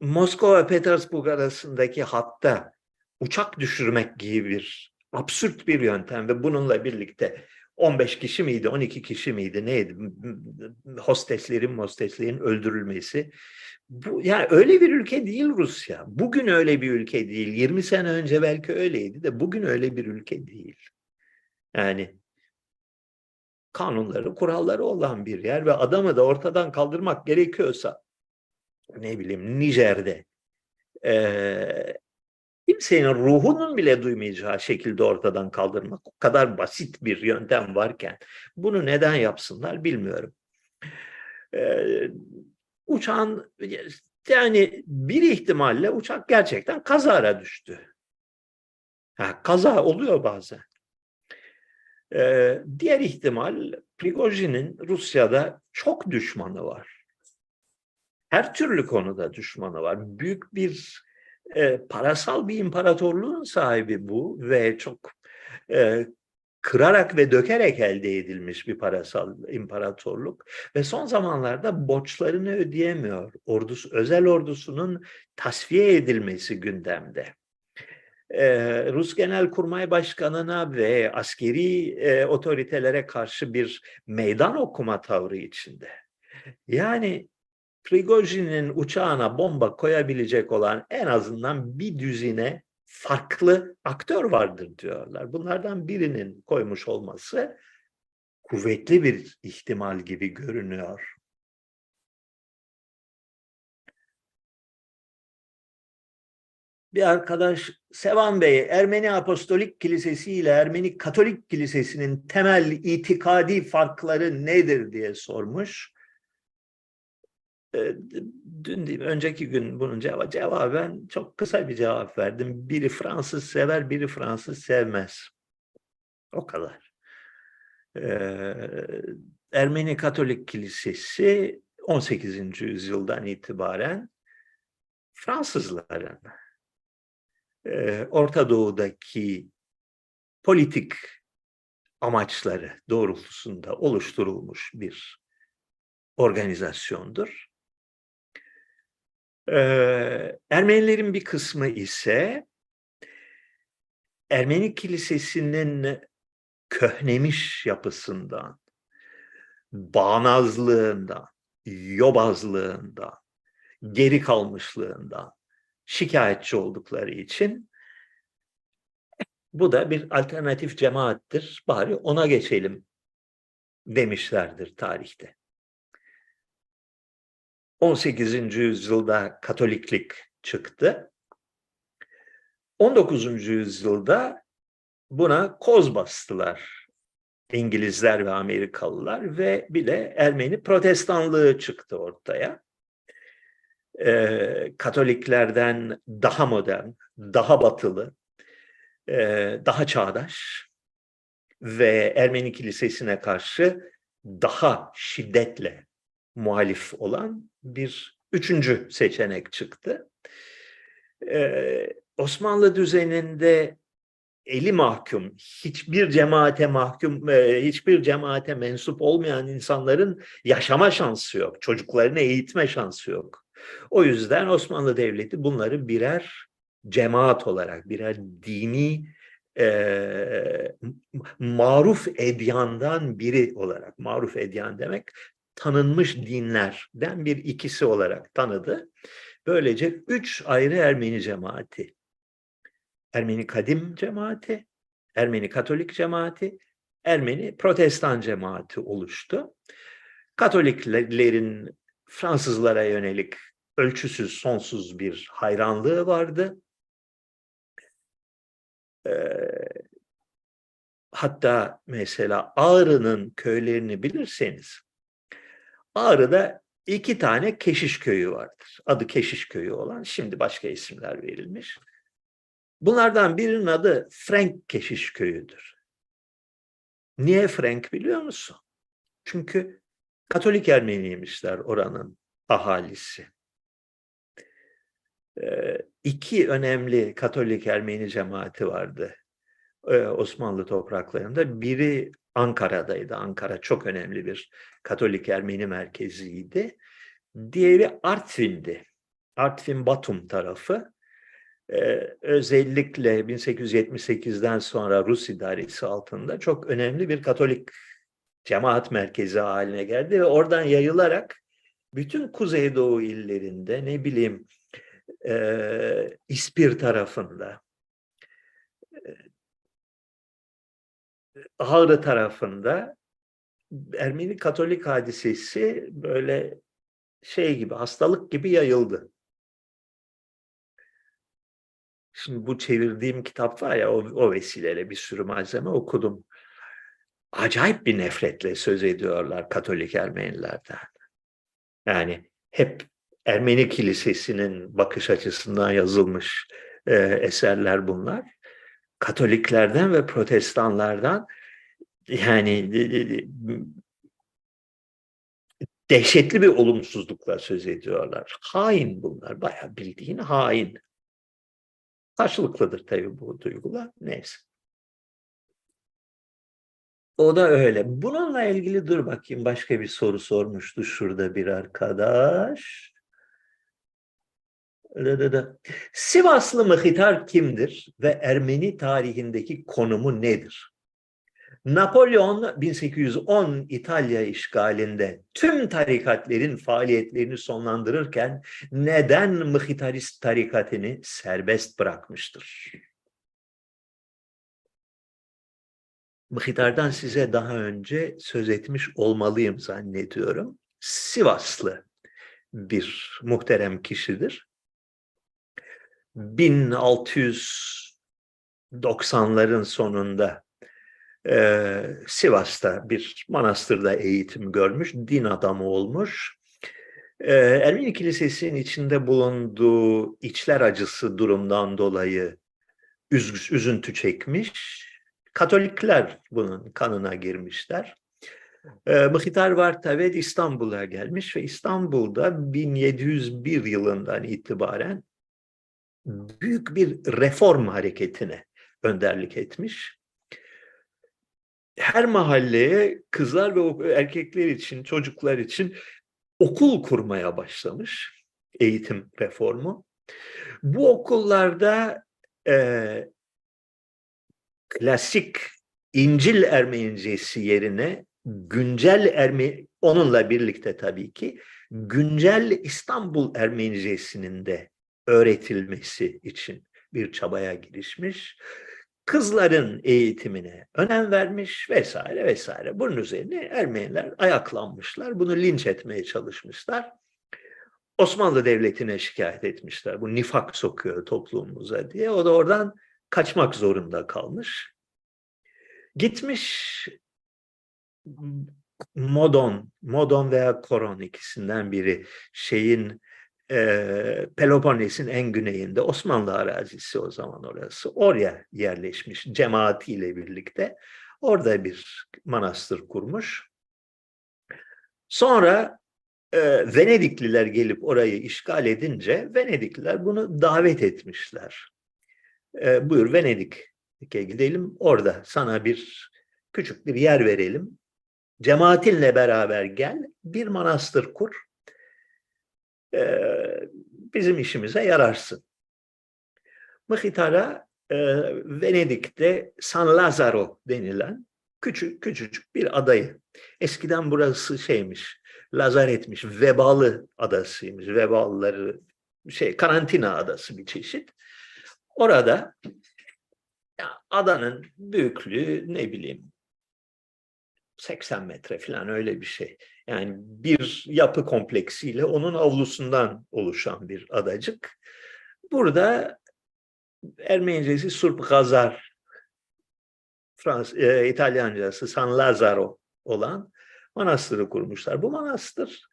Moskova Petersburg arasındaki hatta uçak düşürmek gibi bir absürt bir yöntem ve bununla birlikte 15 kişi miydi, 12 kişi miydi, neydi? Hosteslerin, hosteslerin öldürülmesi. Bu, yani öyle bir ülke değil Rusya. Bugün öyle bir ülke değil. 20 sene önce belki öyleydi de bugün öyle bir ülke değil. Yani kanunları, kuralları olan bir yer ve adamı da ortadan kaldırmak gerekiyorsa ne bileyim Nijer'de eee, kimsenin ruhunun bile duymayacağı şekilde ortadan kaldırmak o kadar basit bir yöntem varken bunu neden yapsınlar bilmiyorum. Eee, uçağın yani bir ihtimalle uçak gerçekten kazara düştü. Ha, kaza oluyor bazen. Ee, diğer ihtimal Prigojin'in Rusya'da çok düşmanı var. Her türlü konuda düşmanı var. Büyük bir e, parasal bir imparatorluğun sahibi bu ve çok e, kırarak ve dökerek elde edilmiş bir parasal imparatorluk ve son zamanlarda borçlarını ödeyemiyor. Ordusu, özel ordusunun tasfiye edilmesi gündemde. Ee, Rus Genelkurmay Başkanı'na ve askeri e, otoritelere karşı bir meydan okuma tavrı içinde. Yani Prigojin'in uçağına bomba koyabilecek olan en azından bir düzine farklı aktör vardır diyorlar. Bunlardan birinin koymuş olması kuvvetli bir ihtimal gibi görünüyor. Bir arkadaş Sevan Bey, Ermeni Apostolik Kilisesi ile Ermeni Katolik Kilisesi'nin temel itikadi farkları nedir diye sormuş. Ee, Dün değil, önceki gün bunun cevabı cevaben çok kısa bir cevap verdim. Biri Fransız sever, biri Fransız sevmez. O kadar. Ee, Ermeni Katolik Kilisesi 18. yüzyıldan itibaren Fransızların e, Orta Doğu'daki politik amaçları doğrultusunda oluşturulmuş bir organizasyondur. Ee, Ermenilerin bir kısmı ise Ermeni kilisesinin köhnemiş yapısından, bağnazlığından, yobazlığından, geri kalmışlığından şikayetçi oldukları için bu da bir alternatif cemaattir. Bari ona geçelim demişlerdir tarihte. 18. yüzyılda Katoliklik çıktı. 19. yüzyılda buna koz bastılar İngilizler ve Amerikalılar ve bir de Ermeni protestanlığı çıktı ortaya. Ee, Katoliklerden daha modern, daha batılı, e, daha çağdaş ve Ermeni kilisesine karşı daha şiddetle muhalif olan bir üçüncü seçenek çıktı. Ee, Osmanlı düzeninde eli mahkum, hiçbir cemaate mahkum, e, hiçbir cemaate mensup olmayan insanların yaşama şansı yok, çocuklarını eğitme şansı yok. O yüzden Osmanlı Devleti bunları birer cemaat olarak, birer dini e, maruf edyandan biri olarak, maruf edyan demek tanınmış dinlerden bir ikisi olarak tanıdı. Böylece üç ayrı Ermeni cemaati, Ermeni Kadim cemaati, Ermeni Katolik cemaati, Ermeni Protestan cemaati oluştu. Katoliklerin Fransızlara yönelik ölçüsüz, sonsuz bir hayranlığı vardı. Ee, hatta mesela Ağrı'nın köylerini bilirseniz, Ağrı'da iki tane Keşiş köyü vardır. Adı Keşiş köyü olan, şimdi başka isimler verilmiş. Bunlardan birinin adı Frank Keşiş köyüdür. Niye Frank biliyor musun? Çünkü Katolik Ermeniymişler oranın ahalisi. Ee, iki önemli Katolik Ermeni cemaati vardı e, Osmanlı topraklarında. Biri Ankara'daydı. Ankara çok önemli bir Katolik Ermeni merkeziydi. Diğeri Artvin'di. Artvin Batum tarafı. Ee, özellikle 1878'den sonra Rus idaresi altında çok önemli bir Katolik cemaat merkezi haline geldi ve oradan yayılarak bütün Kuzeydoğu illerinde ne bileyim e, İspir tarafında Ağrı tarafında Ermeni Katolik hadisesi böyle şey gibi hastalık gibi yayıldı. Şimdi bu çevirdiğim kitap var ya o, o vesileyle bir sürü malzeme okudum. Acayip bir nefretle söz ediyorlar Katolik Ermenilerden. Yani hep Ermeni Kilisesi'nin bakış açısından yazılmış e, eserler bunlar. Katoliklerden ve protestanlardan yani dehşetli bir olumsuzlukla söz ediyorlar. Hain bunlar, bayağı bildiğin hain. Karşılıklıdır tabii bu duygular. Neyse. O da öyle. Bununla ilgili dur bakayım başka bir soru sormuştu şurada bir arkadaş. Sivaslı Mıhitar kimdir ve Ermeni tarihindeki konumu nedir? Napolyon 1810 İtalya işgalinde tüm tarikatlerin faaliyetlerini sonlandırırken neden Mıhitarist tarikatını serbest bırakmıştır? Mıhitar'dan size daha önce söz etmiş olmalıyım zannediyorum. Sivaslı bir muhterem kişidir. 1690'ların sonunda e, Sivas'ta bir manastırda eğitim görmüş, din adamı olmuş. E, Ermeni Kilisesi'nin içinde bulunduğu içler acısı durumdan dolayı üz, üzüntü çekmiş. Katolikler bunun kanına girmişler. E, Mıhitar Vartavet İstanbul'a gelmiş ve İstanbul'da 1701 yılından itibaren büyük bir reform hareketine önderlik etmiş. Her mahalleye kızlar ve erkekler için, çocuklar için okul kurmaya başlamış eğitim reformu. Bu okullarda e, klasik İncil Ermenicesi yerine güncel Ermeni, onunla birlikte tabii ki güncel İstanbul Ermenicesinin de öğretilmesi için bir çabaya girişmiş. Kızların eğitimine önem vermiş vesaire vesaire. Bunun üzerine Ermeniler ayaklanmışlar. Bunu linç etmeye çalışmışlar. Osmanlı Devleti'ne şikayet etmişler. Bu nifak sokuyor toplumumuza diye. O da oradan kaçmak zorunda kalmış. Gitmiş Modon, Modon veya Koron ikisinden biri şeyin e, Peloponnes'in en güneyinde Osmanlı arazisi o zaman orası. Oraya yerleşmiş cemaatiyle birlikte. Orada bir manastır kurmuş. Sonra e, Venedikliler gelip orayı işgal edince Venedikliler bunu davet etmişler. E, buyur Venedik'e gidelim. Orada sana bir küçük bir yer verelim. Cemaatinle beraber gel, bir manastır kur bizim işimize yararsın. Mıhitar'a e, Venedik'te San Lazzaro denilen küçük küçücük bir adayı. Eskiden burası şeymiş, lazaretmiş, vebalı adasıymış. Vebalıları şey karantina adası bir çeşit. Orada adanın büyüklüğü ne bileyim 80 metre falan öyle bir şey. Yani bir yapı kompleksiyle onun avlusundan oluşan bir adacık. Burada Ermenicesi Surp Gazar, Frans, e, İtalyancası San Lazzaro olan manastırı kurmuşlar. Bu manastır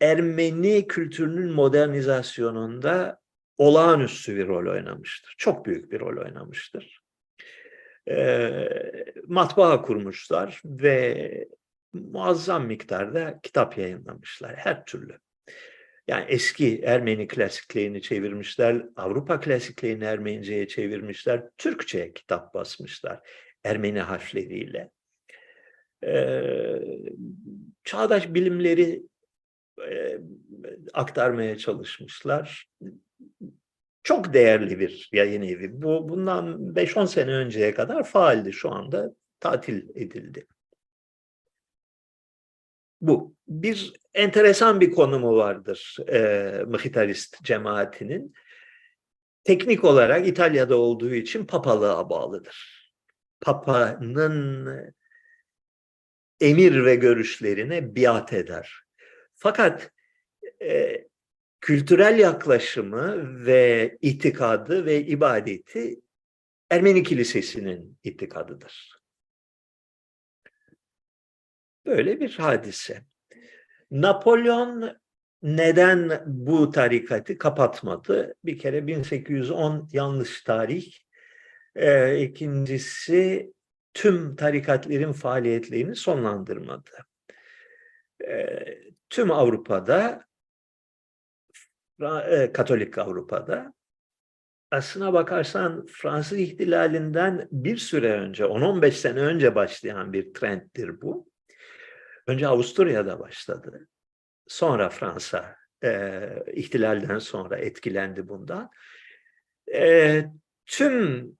Ermeni kültürünün modernizasyonunda olağanüstü bir rol oynamıştır. Çok büyük bir rol oynamıştır. E, matbaa kurmuşlar ve muazzam miktarda kitap yayınlamışlar her türlü. Yani eski Ermeni klasiklerini çevirmişler, Avrupa klasiklerini Ermenice'ye çevirmişler, Türkçe'ye kitap basmışlar Ermeni harfleriyle. Ee, çağdaş bilimleri e, aktarmaya çalışmışlar. Çok değerli bir yayın evi. Bu bundan 5-10 sene önceye kadar faaldi. Şu anda tatil edildi. Bu. Bir enteresan bir konumu vardır e, Mıhitarist cemaatinin. Teknik olarak İtalya'da olduğu için papalığa bağlıdır. Papa'nın emir ve görüşlerine biat eder. Fakat e, kültürel yaklaşımı ve itikadı ve ibadeti Ermeni Kilisesi'nin itikadıdır. Böyle bir hadise. Napolyon neden bu tarikatı kapatmadı? Bir kere 1810 yanlış tarih. Ee, ikincisi tüm tarikatlerin faaliyetlerini sonlandırmadı. Ee, tüm Avrupa'da, e, Katolik Avrupa'da aslına bakarsan Fransız ihtilalinden bir süre önce, 10-15 sene önce başlayan bir trenddir bu. Önce Avusturya'da başladı. Sonra Fransa e, ihtilalden sonra etkilendi bundan. E, tüm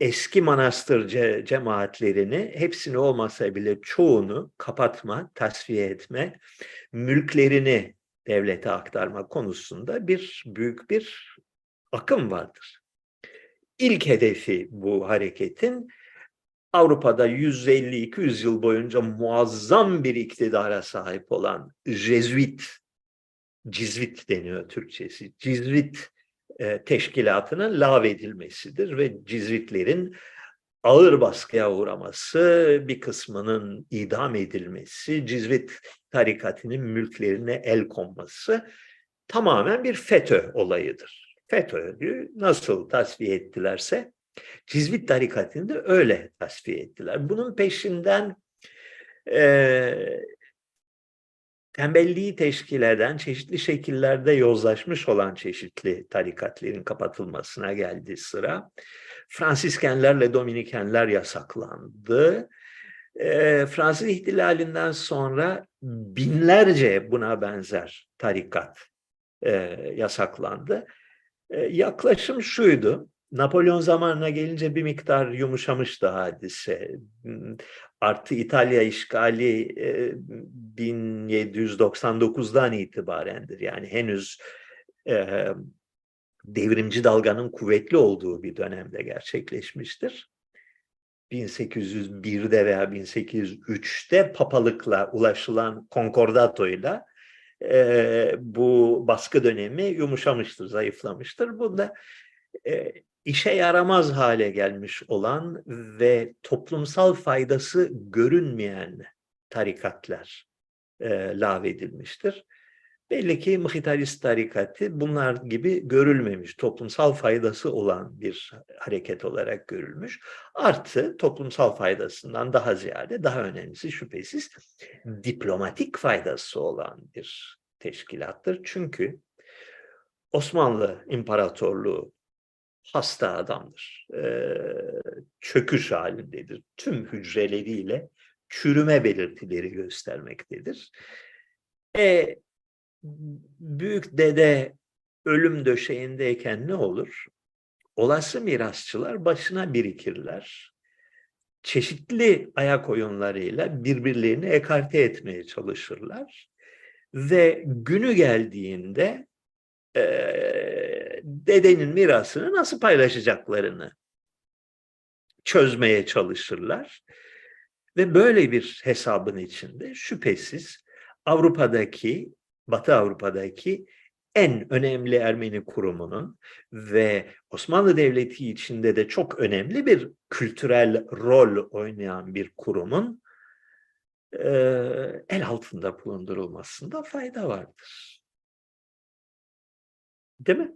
eski manastır ce, cemaatlerini, hepsini olmasa bile çoğunu kapatma, tasfiye etme, mülklerini devlete aktarma konusunda bir büyük bir akım vardır. İlk hedefi bu hareketin Avrupa'da 150-200 yıl boyunca muazzam bir iktidara sahip olan Jesuit, Cizvit deniyor Türkçesi, Cizvit e, teşkilatının lağvedilmesidir ve Cizvitlerin ağır baskıya uğraması, bir kısmının idam edilmesi, Cizvit tarikatının mülklerine el konması tamamen bir FETÖ olayıdır. FETÖ'yü nasıl tasfiye ettilerse Cizvit tarikatını da öyle tasfiye ettiler. Bunun peşinden e, tembelliği teşkil eden çeşitli şekillerde yozlaşmış olan çeşitli tarikatlerin kapatılmasına geldi sıra. Fransiskenlerle Dominikenler yasaklandı. E, Fransız ihtilalinden sonra binlerce buna benzer tarikat e, yasaklandı. E, yaklaşım şuydu, Napolyon zamanına gelince bir miktar yumuşamıştı hadise. Artı İtalya işgali 1799'dan itibarendir. Yani henüz e, devrimci dalganın kuvvetli olduğu bir dönemde gerçekleşmiştir. 1801'de veya 1803'te papalıkla ulaşılan konkordatoyla e, bu baskı dönemi yumuşamıştır, zayıflamıştır. Bunda e, işe yaramaz hale gelmiş olan ve toplumsal faydası görünmeyen tarikatlar e, lağvedilmiştir. Belli ki Mıhitarist tarikatı bunlar gibi görülmemiş, toplumsal faydası olan bir hareket olarak görülmüş. Artı toplumsal faydasından daha ziyade, daha önemlisi şüphesiz diplomatik faydası olan bir teşkilattır. Çünkü Osmanlı İmparatorluğu hasta adamdır. Ee, çöküş halindedir. Tüm hücreleriyle çürüme belirtileri göstermektedir. E, büyük dede ölüm döşeğindeyken ne olur? Olası mirasçılar başına birikirler. Çeşitli ayak oyunlarıyla birbirlerini ekarte etmeye çalışırlar. Ve günü geldiğinde e, dedenin mirasını nasıl paylaşacaklarını çözmeye çalışırlar. Ve böyle bir hesabın içinde şüphesiz Avrupa'daki, Batı Avrupa'daki en önemli Ermeni kurumunun ve Osmanlı Devleti içinde de çok önemli bir kültürel rol oynayan bir kurumun e, el altında bulundurulmasında fayda vardır. Değil mi?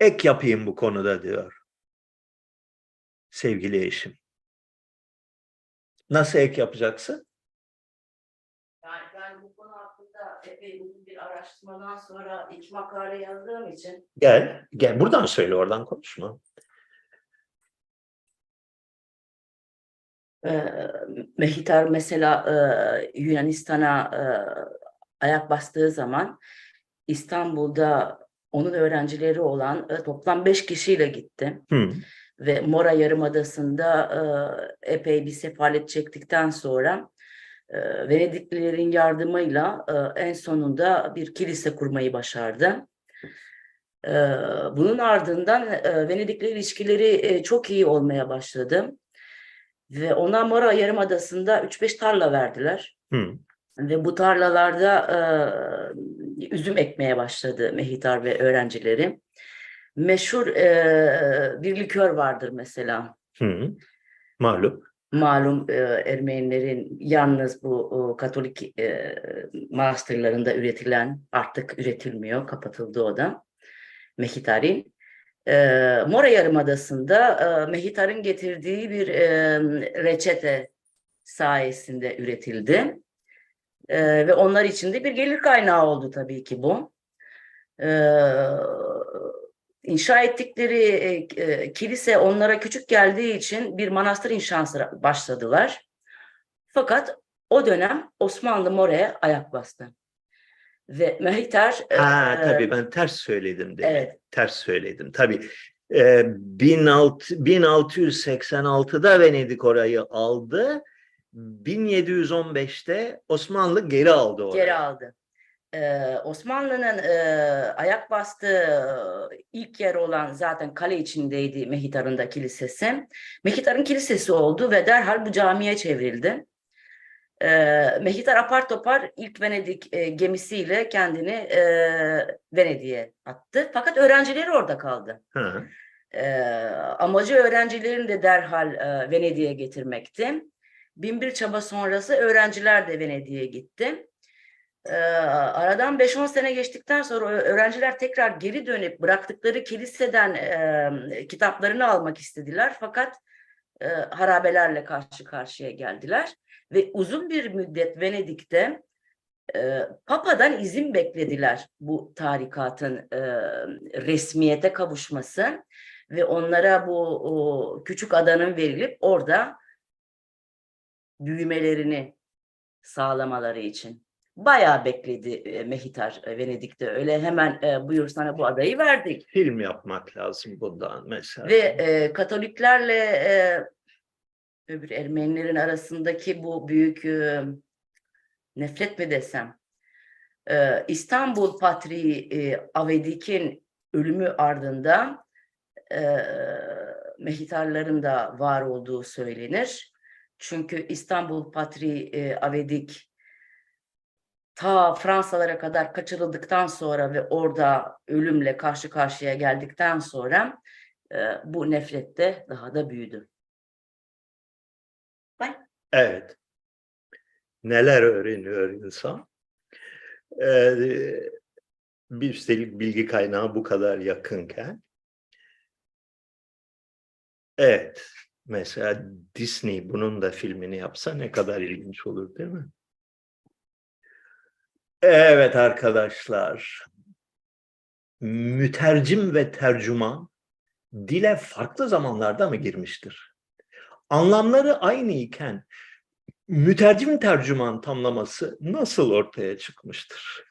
Ek yapayım bu konuda diyor. sevgili eşim. Nasıl ek yapacaksın? Yani ben bu konu hakkında epey uzun bir araştırmadan sonra ilk makale yazdığım için Gel, gel buradan söyle oradan konuşma. E, Mehitar mesela e, Yunanistan'a e, ayak bastığı zaman İstanbul'da onun öğrencileri olan e, toplam beş kişiyle gitti. Hı, ve Mora Yarımadası'nda e, epey bir sefalet çektikten sonra e, Venediklilerin yardımıyla e, en sonunda bir kilise kurmayı başardı. E, bunun ardından e, Venedik'le ilişkileri e, çok iyi olmaya başladı. Ve ona Mora Yarımadası'nda 3-5 tarla verdiler. hı, Ve bu tarlalarda e, üzüm ekmeye başladı Mehitar ve öğrencileri. Meşhur e, bir likör vardır mesela. hı. Malum. Malum e, Ermenilerin yalnız bu o, Katolik e, manastırlarında üretilen artık üretilmiyor, kapatıldı o da. Mehitarin. E, Mora Yarımadası'nda e, Mehitar'ın getirdiği bir e, reçete sayesinde üretildi. E, ve onlar için de bir gelir kaynağı oldu tabii ki bu. E, inşa ettikleri e, e, kilise onlara küçük geldiği için bir manastır inşası başladılar. Fakat o dönem Osmanlı More'ye ayak bastı. Ve Mehitar e, Ha, e, tabii ben ters söyledim demek. evet Ters söyledim. Tabii e, 16 1686'da Venedik orayı aldı. 1715'te Osmanlı geri aldı orayı. geri aldı. Ee, Osmanlı'nın e, ayak bastığı ilk yer olan zaten kale içindeydi Mehitar'ın da kilisesi. Mehitar'ın kilisesi oldu ve derhal bu camiye çevrildi. Ee, Mehitar apar topar ilk Venedik e, gemisiyle kendini e, Venedik'e attı. Fakat öğrencileri orada kaldı. Ha, Ee, amacı öğrencilerini de derhal e, Venedik'e getirmekti. Binbir çaba sonrası öğrenciler de Venedik'e gitti. Ee, aradan 5-10 sene geçtikten sonra öğrenciler tekrar geri dönüp bıraktıkları kiliseden e, kitaplarını almak istediler. Fakat e, harabelerle karşı karşıya geldiler. Ve uzun bir müddet Venedik'te e, Papa'dan izin beklediler bu tarikatın e, resmiyete kavuşması ve onlara bu o, küçük adanın verilip orada büyümelerini sağlamaları için. Bayağı bekledi e, Mehitar e, Venedik'te. Öyle hemen e, buyur sana bu adayı verdik. film yapmak lazım bundan mesela. Ve e, Katoliklerle e, öbür Ermenilerin arasındaki bu büyük e, nefret mi desem e, İstanbul Patriği e, Avedik'in ölümü ardından e, Mehitarların da var olduğu söylenir. Çünkü İstanbul Patriği e, Avedik ta Fransalara kadar kaçırıldıktan sonra ve orada ölümle karşı karşıya geldikten sonra e, bu nefret de daha da büyüdü. Evet. Neler öğreniyor insan? Ee, bir üstelik bilgi kaynağı bu kadar yakınken. Evet. Mesela Disney bunun da filmini yapsa ne kadar ilginç olur değil mi? Evet arkadaşlar. Mütercim ve tercüman dile farklı zamanlarda mı girmiştir? Anlamları aynı iken mütercim tercüman tamlaması nasıl ortaya çıkmıştır?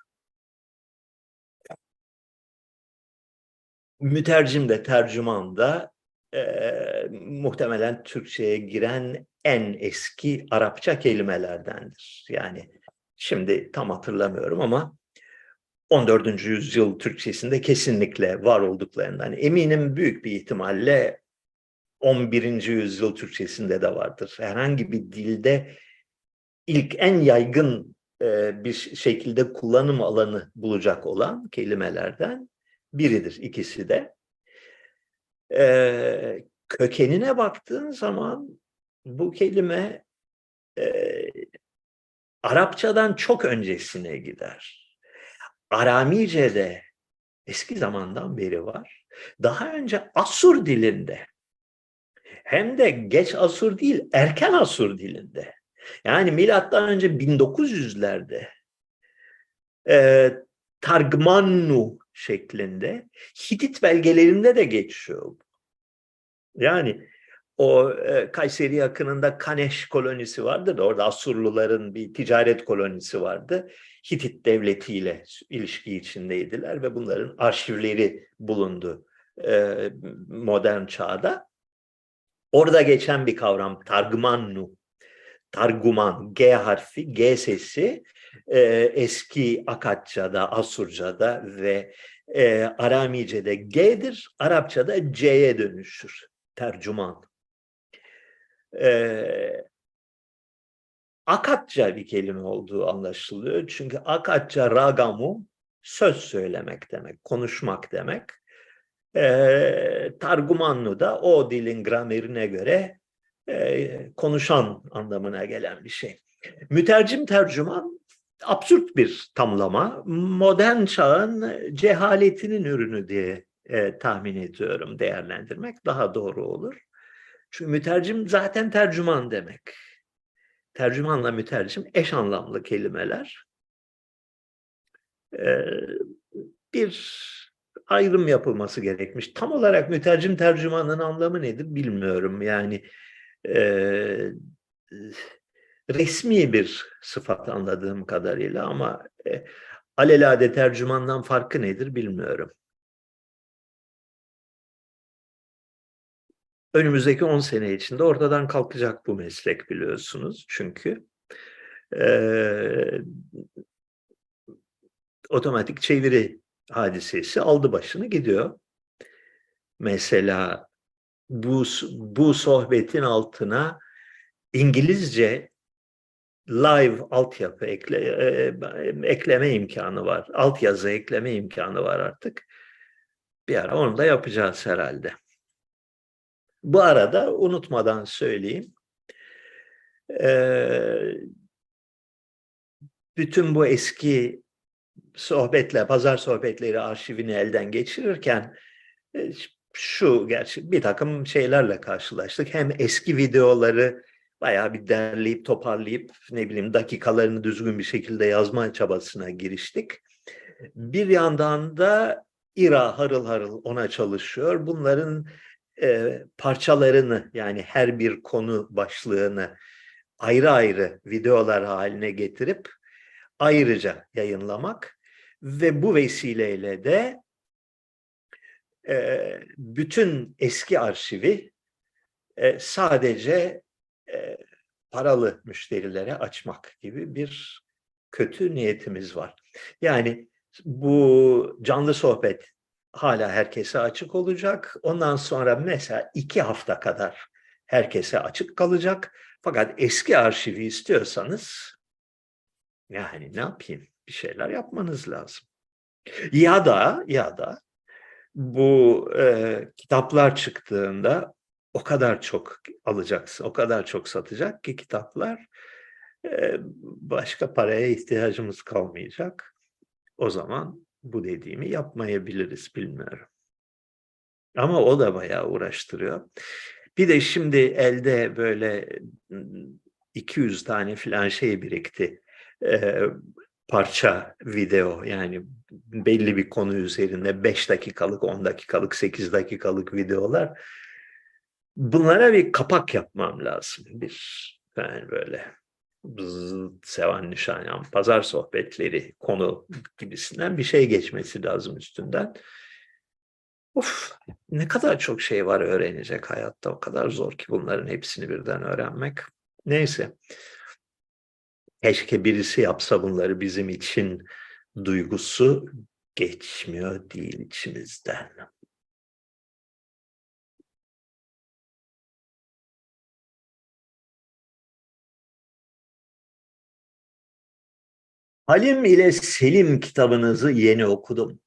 Mütercim de tercüman da eee, muhtemelen Türkçe'ye giren en eski Arapça kelimelerdendir. Yani şimdi tam hatırlamıyorum ama 14. yüzyıl Türkçesinde kesinlikle var olduklarından eminim büyük bir ihtimalle 11. yüzyıl Türkçesinde de vardır. Herhangi bir dilde ilk en yaygın e, bir şekilde kullanım alanı bulacak olan kelimelerden biridir ikisi de. E, kökenine baktığın zaman bu kelime e, Arapçadan çok öncesine gider. Aramice'de eski zamandan beri var. Daha önce Asur dilinde hem de geç Asur değil, erken Asur dilinde. Yani milattan önce 1900'lerde e, Targmannu şeklinde Hitit belgelerinde de geçiyor. Yani o e, Kayseri yakınında Kaneş kolonisi vardı da orada Asurluların bir ticaret kolonisi vardı. Hitit devletiyle ilişki içindeydiler ve bunların arşivleri bulundu e, modern çağda. Orada geçen bir kavram Targmannu. Targuman, G harfi, G sesi e, eski Akatça'da, Asurca'da ve e, Aramice'de G'dir, Arapça'da C'ye dönüşür. Tercüman. E, Akatça bir kelime olduğu anlaşılıyor. Çünkü Akatça ragamu söz söylemek demek, konuşmak demek. E, Targumanlu da o dilin gramerine göre e, konuşan anlamına gelen bir şey. Mütercim tercüman absürt bir tamlama. Modern çağın cehaletinin ürünü diye e, tahmin ediyorum değerlendirmek daha doğru olur. Çünkü mütercim zaten tercüman demek. Tercümanla mütercim eş anlamlı kelimeler. Ee, bir ayrım yapılması gerekmiş. Tam olarak mütercim tercümanın anlamı nedir bilmiyorum. Yani e, resmi bir sıfat anladığım kadarıyla ama e, alelade tercümandan farkı nedir bilmiyorum. Önümüzdeki 10 sene içinde ortadan kalkacak bu meslek biliyorsunuz. Çünkü e, otomatik çeviri hadisesi aldı başını gidiyor. Mesela bu, bu sohbetin altına İngilizce live altyapı ekle, e, ekleme imkanı var. Altyazı ekleme imkanı var artık. Bir ara onu da yapacağız herhalde. Bu arada unutmadan söyleyeyim. Ee, bütün bu eski sohbetle, pazar sohbetleri arşivini elden geçirirken e, şu gerçi bir takım şeylerle karşılaştık. Hem eski videoları bayağı bir derleyip toparlayıp ne bileyim dakikalarını düzgün bir şekilde yazma çabasına giriştik. Bir yandan da İra harıl harıl ona çalışıyor. Bunların e, parçalarını yani her bir konu başlığını ayrı ayrı videolar haline getirip ayrıca yayınlamak ve bu vesileyle de e, bütün eski arşivi e, sadece e, paralı müşterilere açmak gibi bir kötü niyetimiz var. Yani bu canlı sohbet hala herkese açık olacak. Ondan sonra mesela iki hafta kadar herkese açık kalacak. Fakat eski arşivi istiyorsanız yani ne yapayım? Bir şeyler yapmanız lazım. Ya da ya da bu e, kitaplar çıktığında o kadar çok alacaksın, o kadar çok satacak ki kitaplar e, başka paraya ihtiyacımız kalmayacak. O zaman bu dediğimi yapmayabiliriz bilmiyorum. Ama o da bayağı uğraştırıyor. Bir de şimdi elde böyle 200 tane falan şey birikti. Ee, parça video yani belli bir konu üzerinde 5 dakikalık, 10 dakikalık, 8 dakikalık videolar. Bunlara bir kapak yapmam lazım. Bir yani böyle seven nişanyan, pazar sohbetleri, konu gibisinden bir şey geçmesi lazım üstünden. Uf, ne kadar çok şey var öğrenecek hayatta. O kadar zor ki bunların hepsini birden öğrenmek. Neyse. Keşke birisi yapsa bunları bizim için duygusu geçmiyor değil içimizden. Halim ile Selim kitabınızı yeni okudum.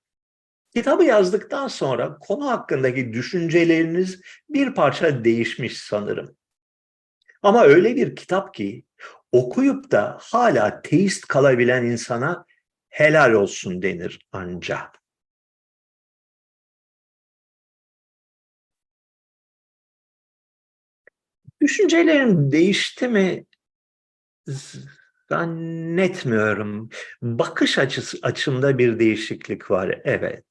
Kitabı yazdıktan sonra konu hakkındaki düşünceleriniz bir parça değişmiş sanırım. Ama öyle bir kitap ki okuyup da hala teist kalabilen insana helal olsun denir anca. Düşüncelerim değişti mi zannetmiyorum. Bakış açısı açımda bir değişiklik var. Evet.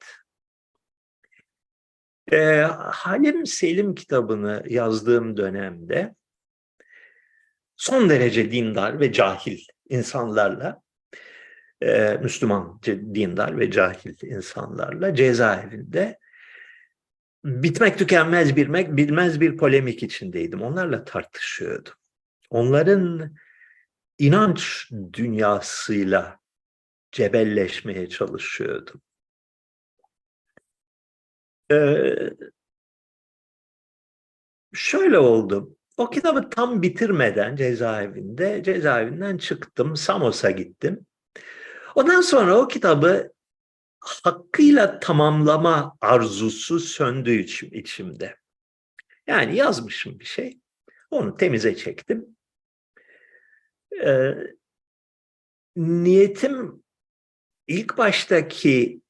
E, Halim Selim kitabını yazdığım dönemde son derece dindar ve cahil insanlarla e, Müslüman dindar ve cahil insanlarla cezaevinde bitmek tükenmez bilmek bilmez bir polemik içindeydim. Onlarla tartışıyordum. Onların inanç dünyasıyla cebelleşmeye çalışıyordum. Ee, şöyle oldu. O kitabı tam bitirmeden cezaevinde, cezaevinden çıktım, Samos'a gittim. Ondan sonra o kitabı hakkıyla tamamlama arzusu söndü içim, içimde. Yani yazmışım bir şey, onu temize çektim. Ee, niyetim ilk baştaki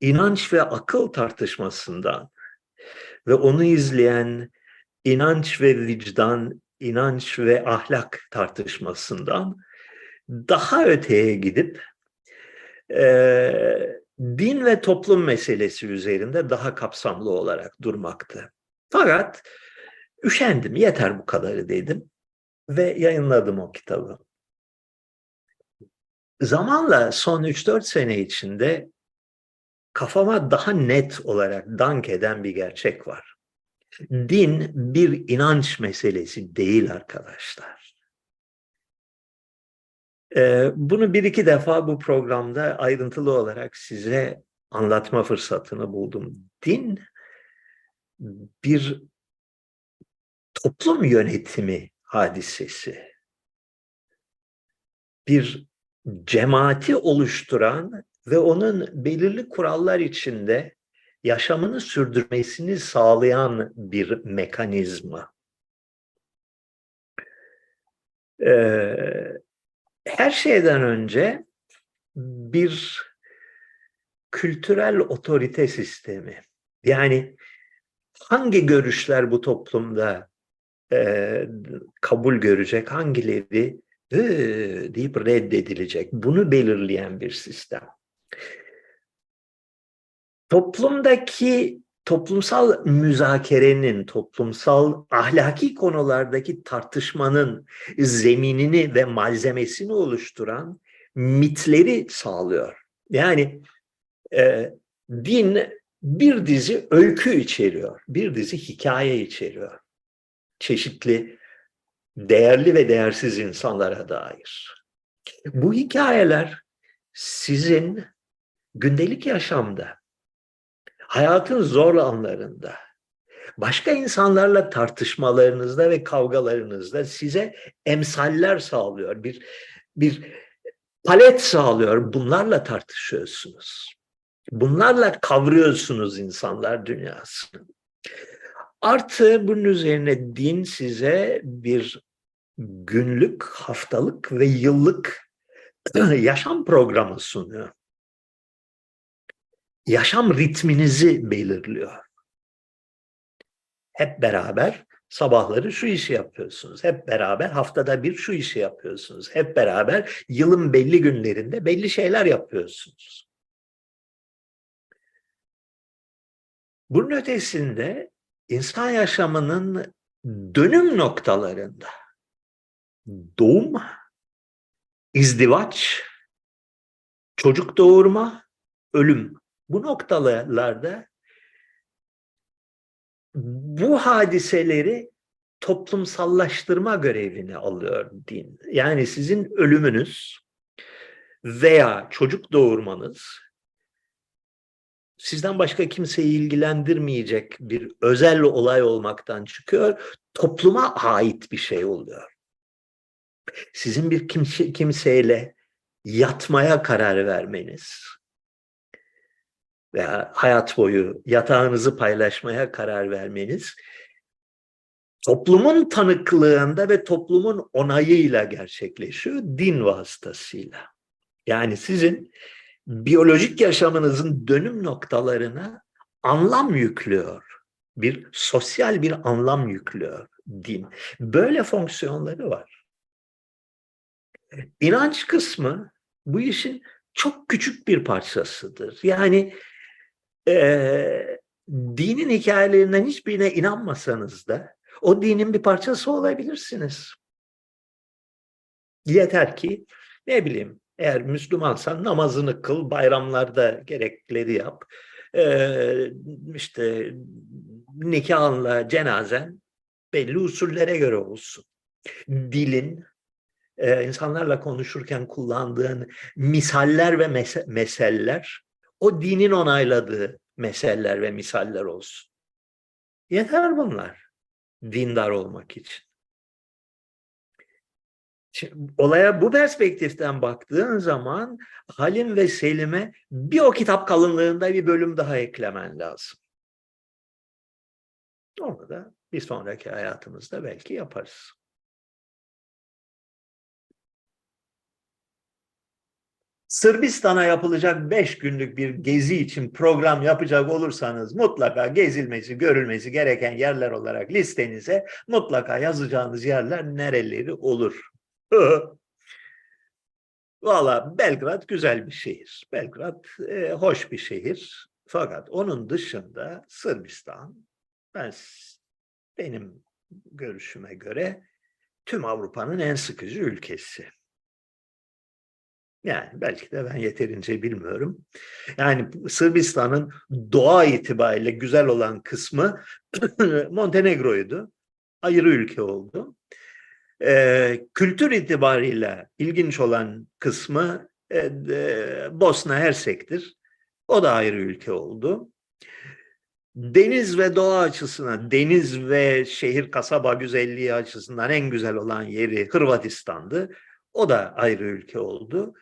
inanç ve akıl tartışmasından ve onu izleyen inanç ve vicdan, inanç ve ahlak tartışmasından daha öteye gidip e, din ve toplum meselesi üzerinde daha kapsamlı olarak durmaktı. Fakat üşendim, yeter bu kadarı dedim ve yayınladım o kitabı. Zamanla son 3-4 sene içinde kafama daha net olarak dank eden bir gerçek var. Din bir inanç meselesi değil arkadaşlar. Ee, bunu bir iki defa bu programda ayrıntılı olarak size anlatma fırsatını buldum. Din bir toplum yönetimi hadisesi. Bir cemaati oluşturan ve onun belirli kurallar içinde yaşamını sürdürmesini sağlayan bir mekanizma. Ee, her şeyden önce bir kültürel otorite sistemi. Yani hangi görüşler bu toplumda e, kabul görecek, hangileri e, deyip reddedilecek. Bunu belirleyen bir sistem. Toplumdaki toplumsal müzakerenin, toplumsal ahlaki konulardaki tartışmanın zeminini ve malzemesini oluşturan mitleri sağlıyor. Yani e, din bir dizi öykü içeriyor, bir dizi hikaye içeriyor çeşitli değerli ve değersiz insanlara dair. Bu hikayeler sizin gündelik yaşamda, hayatın zor anlarında, başka insanlarla tartışmalarınızda ve kavgalarınızda size emsaller sağlıyor. Bir bir palet sağlıyor. Bunlarla tartışıyorsunuz. Bunlarla kavruyorsunuz insanlar dünyasını. Artı bunun üzerine din size bir günlük, haftalık ve yıllık yaşam programı sunuyor. Yaşam ritminizi belirliyor. Hep beraber sabahları şu işi yapıyorsunuz. Hep beraber haftada bir şu işi yapıyorsunuz. Hep beraber yılın belli günlerinde belli şeyler yapıyorsunuz. Bunun ötesinde insan yaşamının dönüm noktalarında doğum, izdivaç, çocuk doğurma, ölüm bu noktalarda bu hadiseleri toplumsallaştırma görevini alıyor din. Yani sizin ölümünüz veya çocuk doğurmanız sizden başka kimseyi ilgilendirmeyecek bir özel olay olmaktan çıkıyor, topluma ait bir şey oluyor. Sizin bir kimse, kimseyle yatmaya karar vermeniz veya hayat boyu yatağınızı paylaşmaya karar vermeniz toplumun tanıklığında ve toplumun onayıyla gerçekleşiyor din vasıtasıyla. Yani sizin biyolojik yaşamınızın dönüm noktalarına anlam yüklüyor. Bir sosyal bir anlam yüklüyor din. Böyle fonksiyonları var. İnanç kısmı bu işin çok küçük bir parçasıdır. Yani eee, dinin hikayelerinden hiçbirine inanmasanız da o dinin bir parçası olabilirsiniz. Yeter ki ne bileyim eğer Müslümansan namazını kıl, bayramlarda gerekleri yap. Eee işte nikahınla cenazen belli usullere göre olsun. Dilin, eee, insanlarla konuşurken kullandığın misaller ve mese- meseller o dinin onayladığı meseller ve misaller olsun. Yeter bunlar dindar olmak için. Şimdi, olaya bu perspektiften baktığın zaman Halim ve Selim'e bir o kitap kalınlığında bir bölüm daha eklemen lazım. Onu da bir sonraki hayatımızda belki yaparız. Sırbistan'a yapılacak beş günlük bir gezi için program yapacak olursanız mutlaka gezilmesi, görülmesi gereken yerler olarak listenize mutlaka yazacağınız yerler nereleri olur? Valla Belgrad güzel bir şehir. Belgrad e, hoş bir şehir. Fakat onun dışında Sırbistan ben benim görüşüme göre tüm Avrupa'nın en sıkıcı ülkesi. Yani belki de ben yeterince bilmiyorum. Yani Sırbistan'ın doğa itibariyle güzel olan kısmı Montenegro'ydu. Ayrı ülke oldu. Ee, kültür itibariyle ilginç olan kısmı e, e, Bosna Hersek'tir. O da ayrı ülke oldu. Deniz ve doğa açısından, deniz ve şehir kasaba güzelliği açısından en güzel olan yeri Hırvatistan'dı. O da ayrı ülke oldu.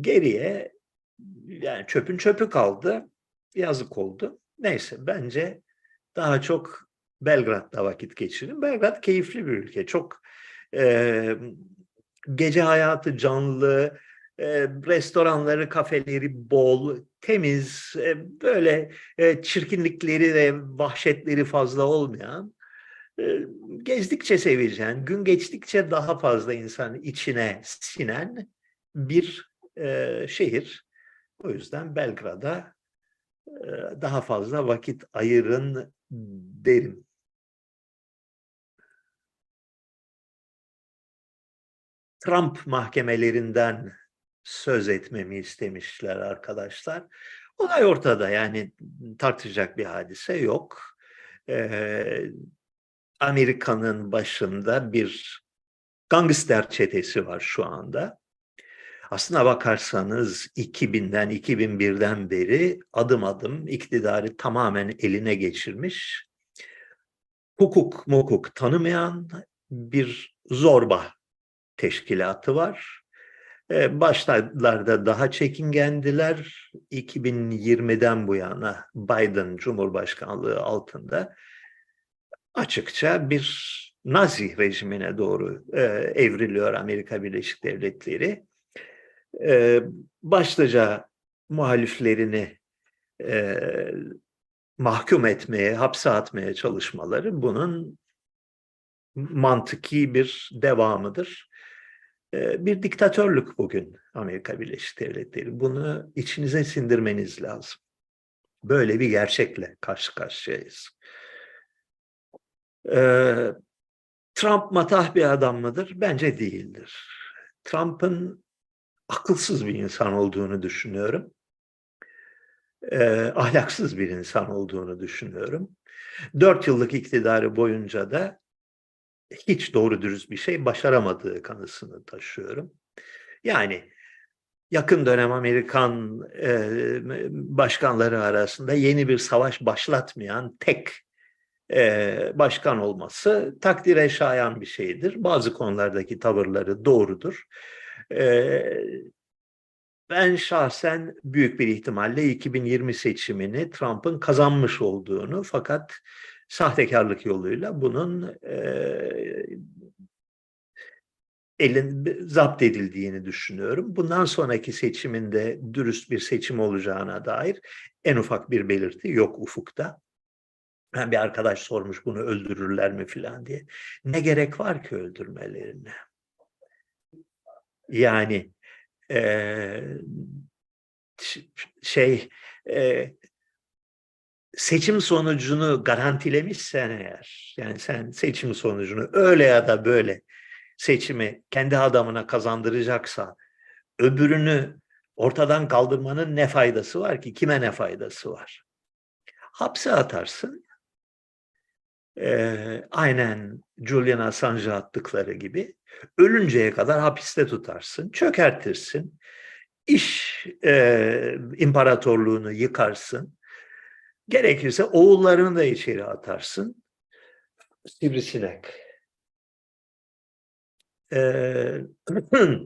Geriye yani çöpün çöpü kaldı. Yazık oldu. Neyse bence daha çok Belgrad'da vakit geçirin. Belgrad keyifli bir ülke. Çok e, gece hayatı canlı, e, restoranları, kafeleri bol, temiz, e, böyle e, çirkinlikleri ve vahşetleri fazla olmayan, e, gezdikçe seveceğin, gün geçtikçe daha fazla insan içine sinen bir e, şehir. O yüzden Belgrad'a e, daha fazla vakit ayırın derim. Trump mahkemelerinden söz etmemi istemişler arkadaşlar. Olay ortada yani tartışacak bir hadise yok. Ee, Amerika'nın başında bir gangster çetesi var şu anda. Aslına bakarsanız 2000'den 2001'den beri adım adım iktidarı tamamen eline geçirmiş. Hukuk mukuk tanımayan bir zorba teşkilatı var. Ee, başlarda daha çekingendiler. 2020'den bu yana Biden Cumhurbaşkanlığı altında açıkça bir Nazi rejimine doğru e, evriliyor Amerika Birleşik Devletleri. E, başlıca muhaliflerini e, mahkum etmeye, hapse atmaya çalışmaları bunun mantıki bir devamıdır. E, bir diktatörlük bugün Amerika Birleşik Devletleri. Bunu içinize sindirmeniz lazım. Böyle bir gerçekle karşı karşıyayız. Ee, Trump matah bir adam mıdır? Bence değildir. Trump'ın akılsız bir insan olduğunu düşünüyorum. Ee, ahlaksız bir insan olduğunu düşünüyorum. Dört yıllık iktidarı boyunca da hiç doğru dürüst bir şey başaramadığı kanısını taşıyorum. Yani yakın dönem Amerikan e, başkanları arasında yeni bir savaş başlatmayan tek e, başkan olması takdire şayan bir şeydir. Bazı konulardaki tavırları doğrudur. Ben şahsen büyük bir ihtimalle 2020 seçimini Trump'ın kazanmış olduğunu fakat sahtekarlık yoluyla bunun elin zapt edildiğini düşünüyorum. Bundan sonraki seçiminde dürüst bir seçim olacağına dair en ufak bir belirti yok ufukta. Ben bir arkadaş sormuş bunu öldürürler mi filan diye. Ne gerek var ki öldürmelerine? Yani ş- şey eee, seçim sonucunu garantilemişsen eğer, yani sen seçim sonucunu öyle ya da böyle seçimi kendi adamına kazandıracaksa öbürünü ortadan kaldırmanın ne faydası var ki? Kime ne faydası var? Hapse atarsın. Ee, aynen Julian Assange'a attıkları gibi ölünceye kadar hapiste tutarsın, çökertirsin, iş e, imparatorluğunu yıkarsın, gerekirse oğullarını da içeri atarsın. Sivrisinek. Ee,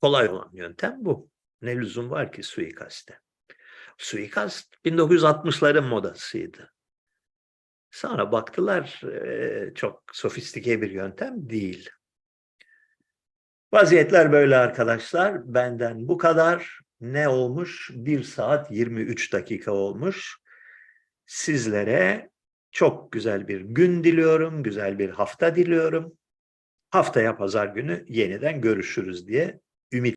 kolay olan yöntem bu. Ne lüzum var ki suikaste? Suikast 1960'ların modasıydı. Sonra baktılar çok sofistike bir yöntem değil. Vaziyetler böyle arkadaşlar. Benden bu kadar. Ne olmuş? 1 saat 23 dakika olmuş. Sizlere çok güzel bir gün diliyorum, güzel bir hafta diliyorum. Haftaya pazar günü yeniden görüşürüz diye ümit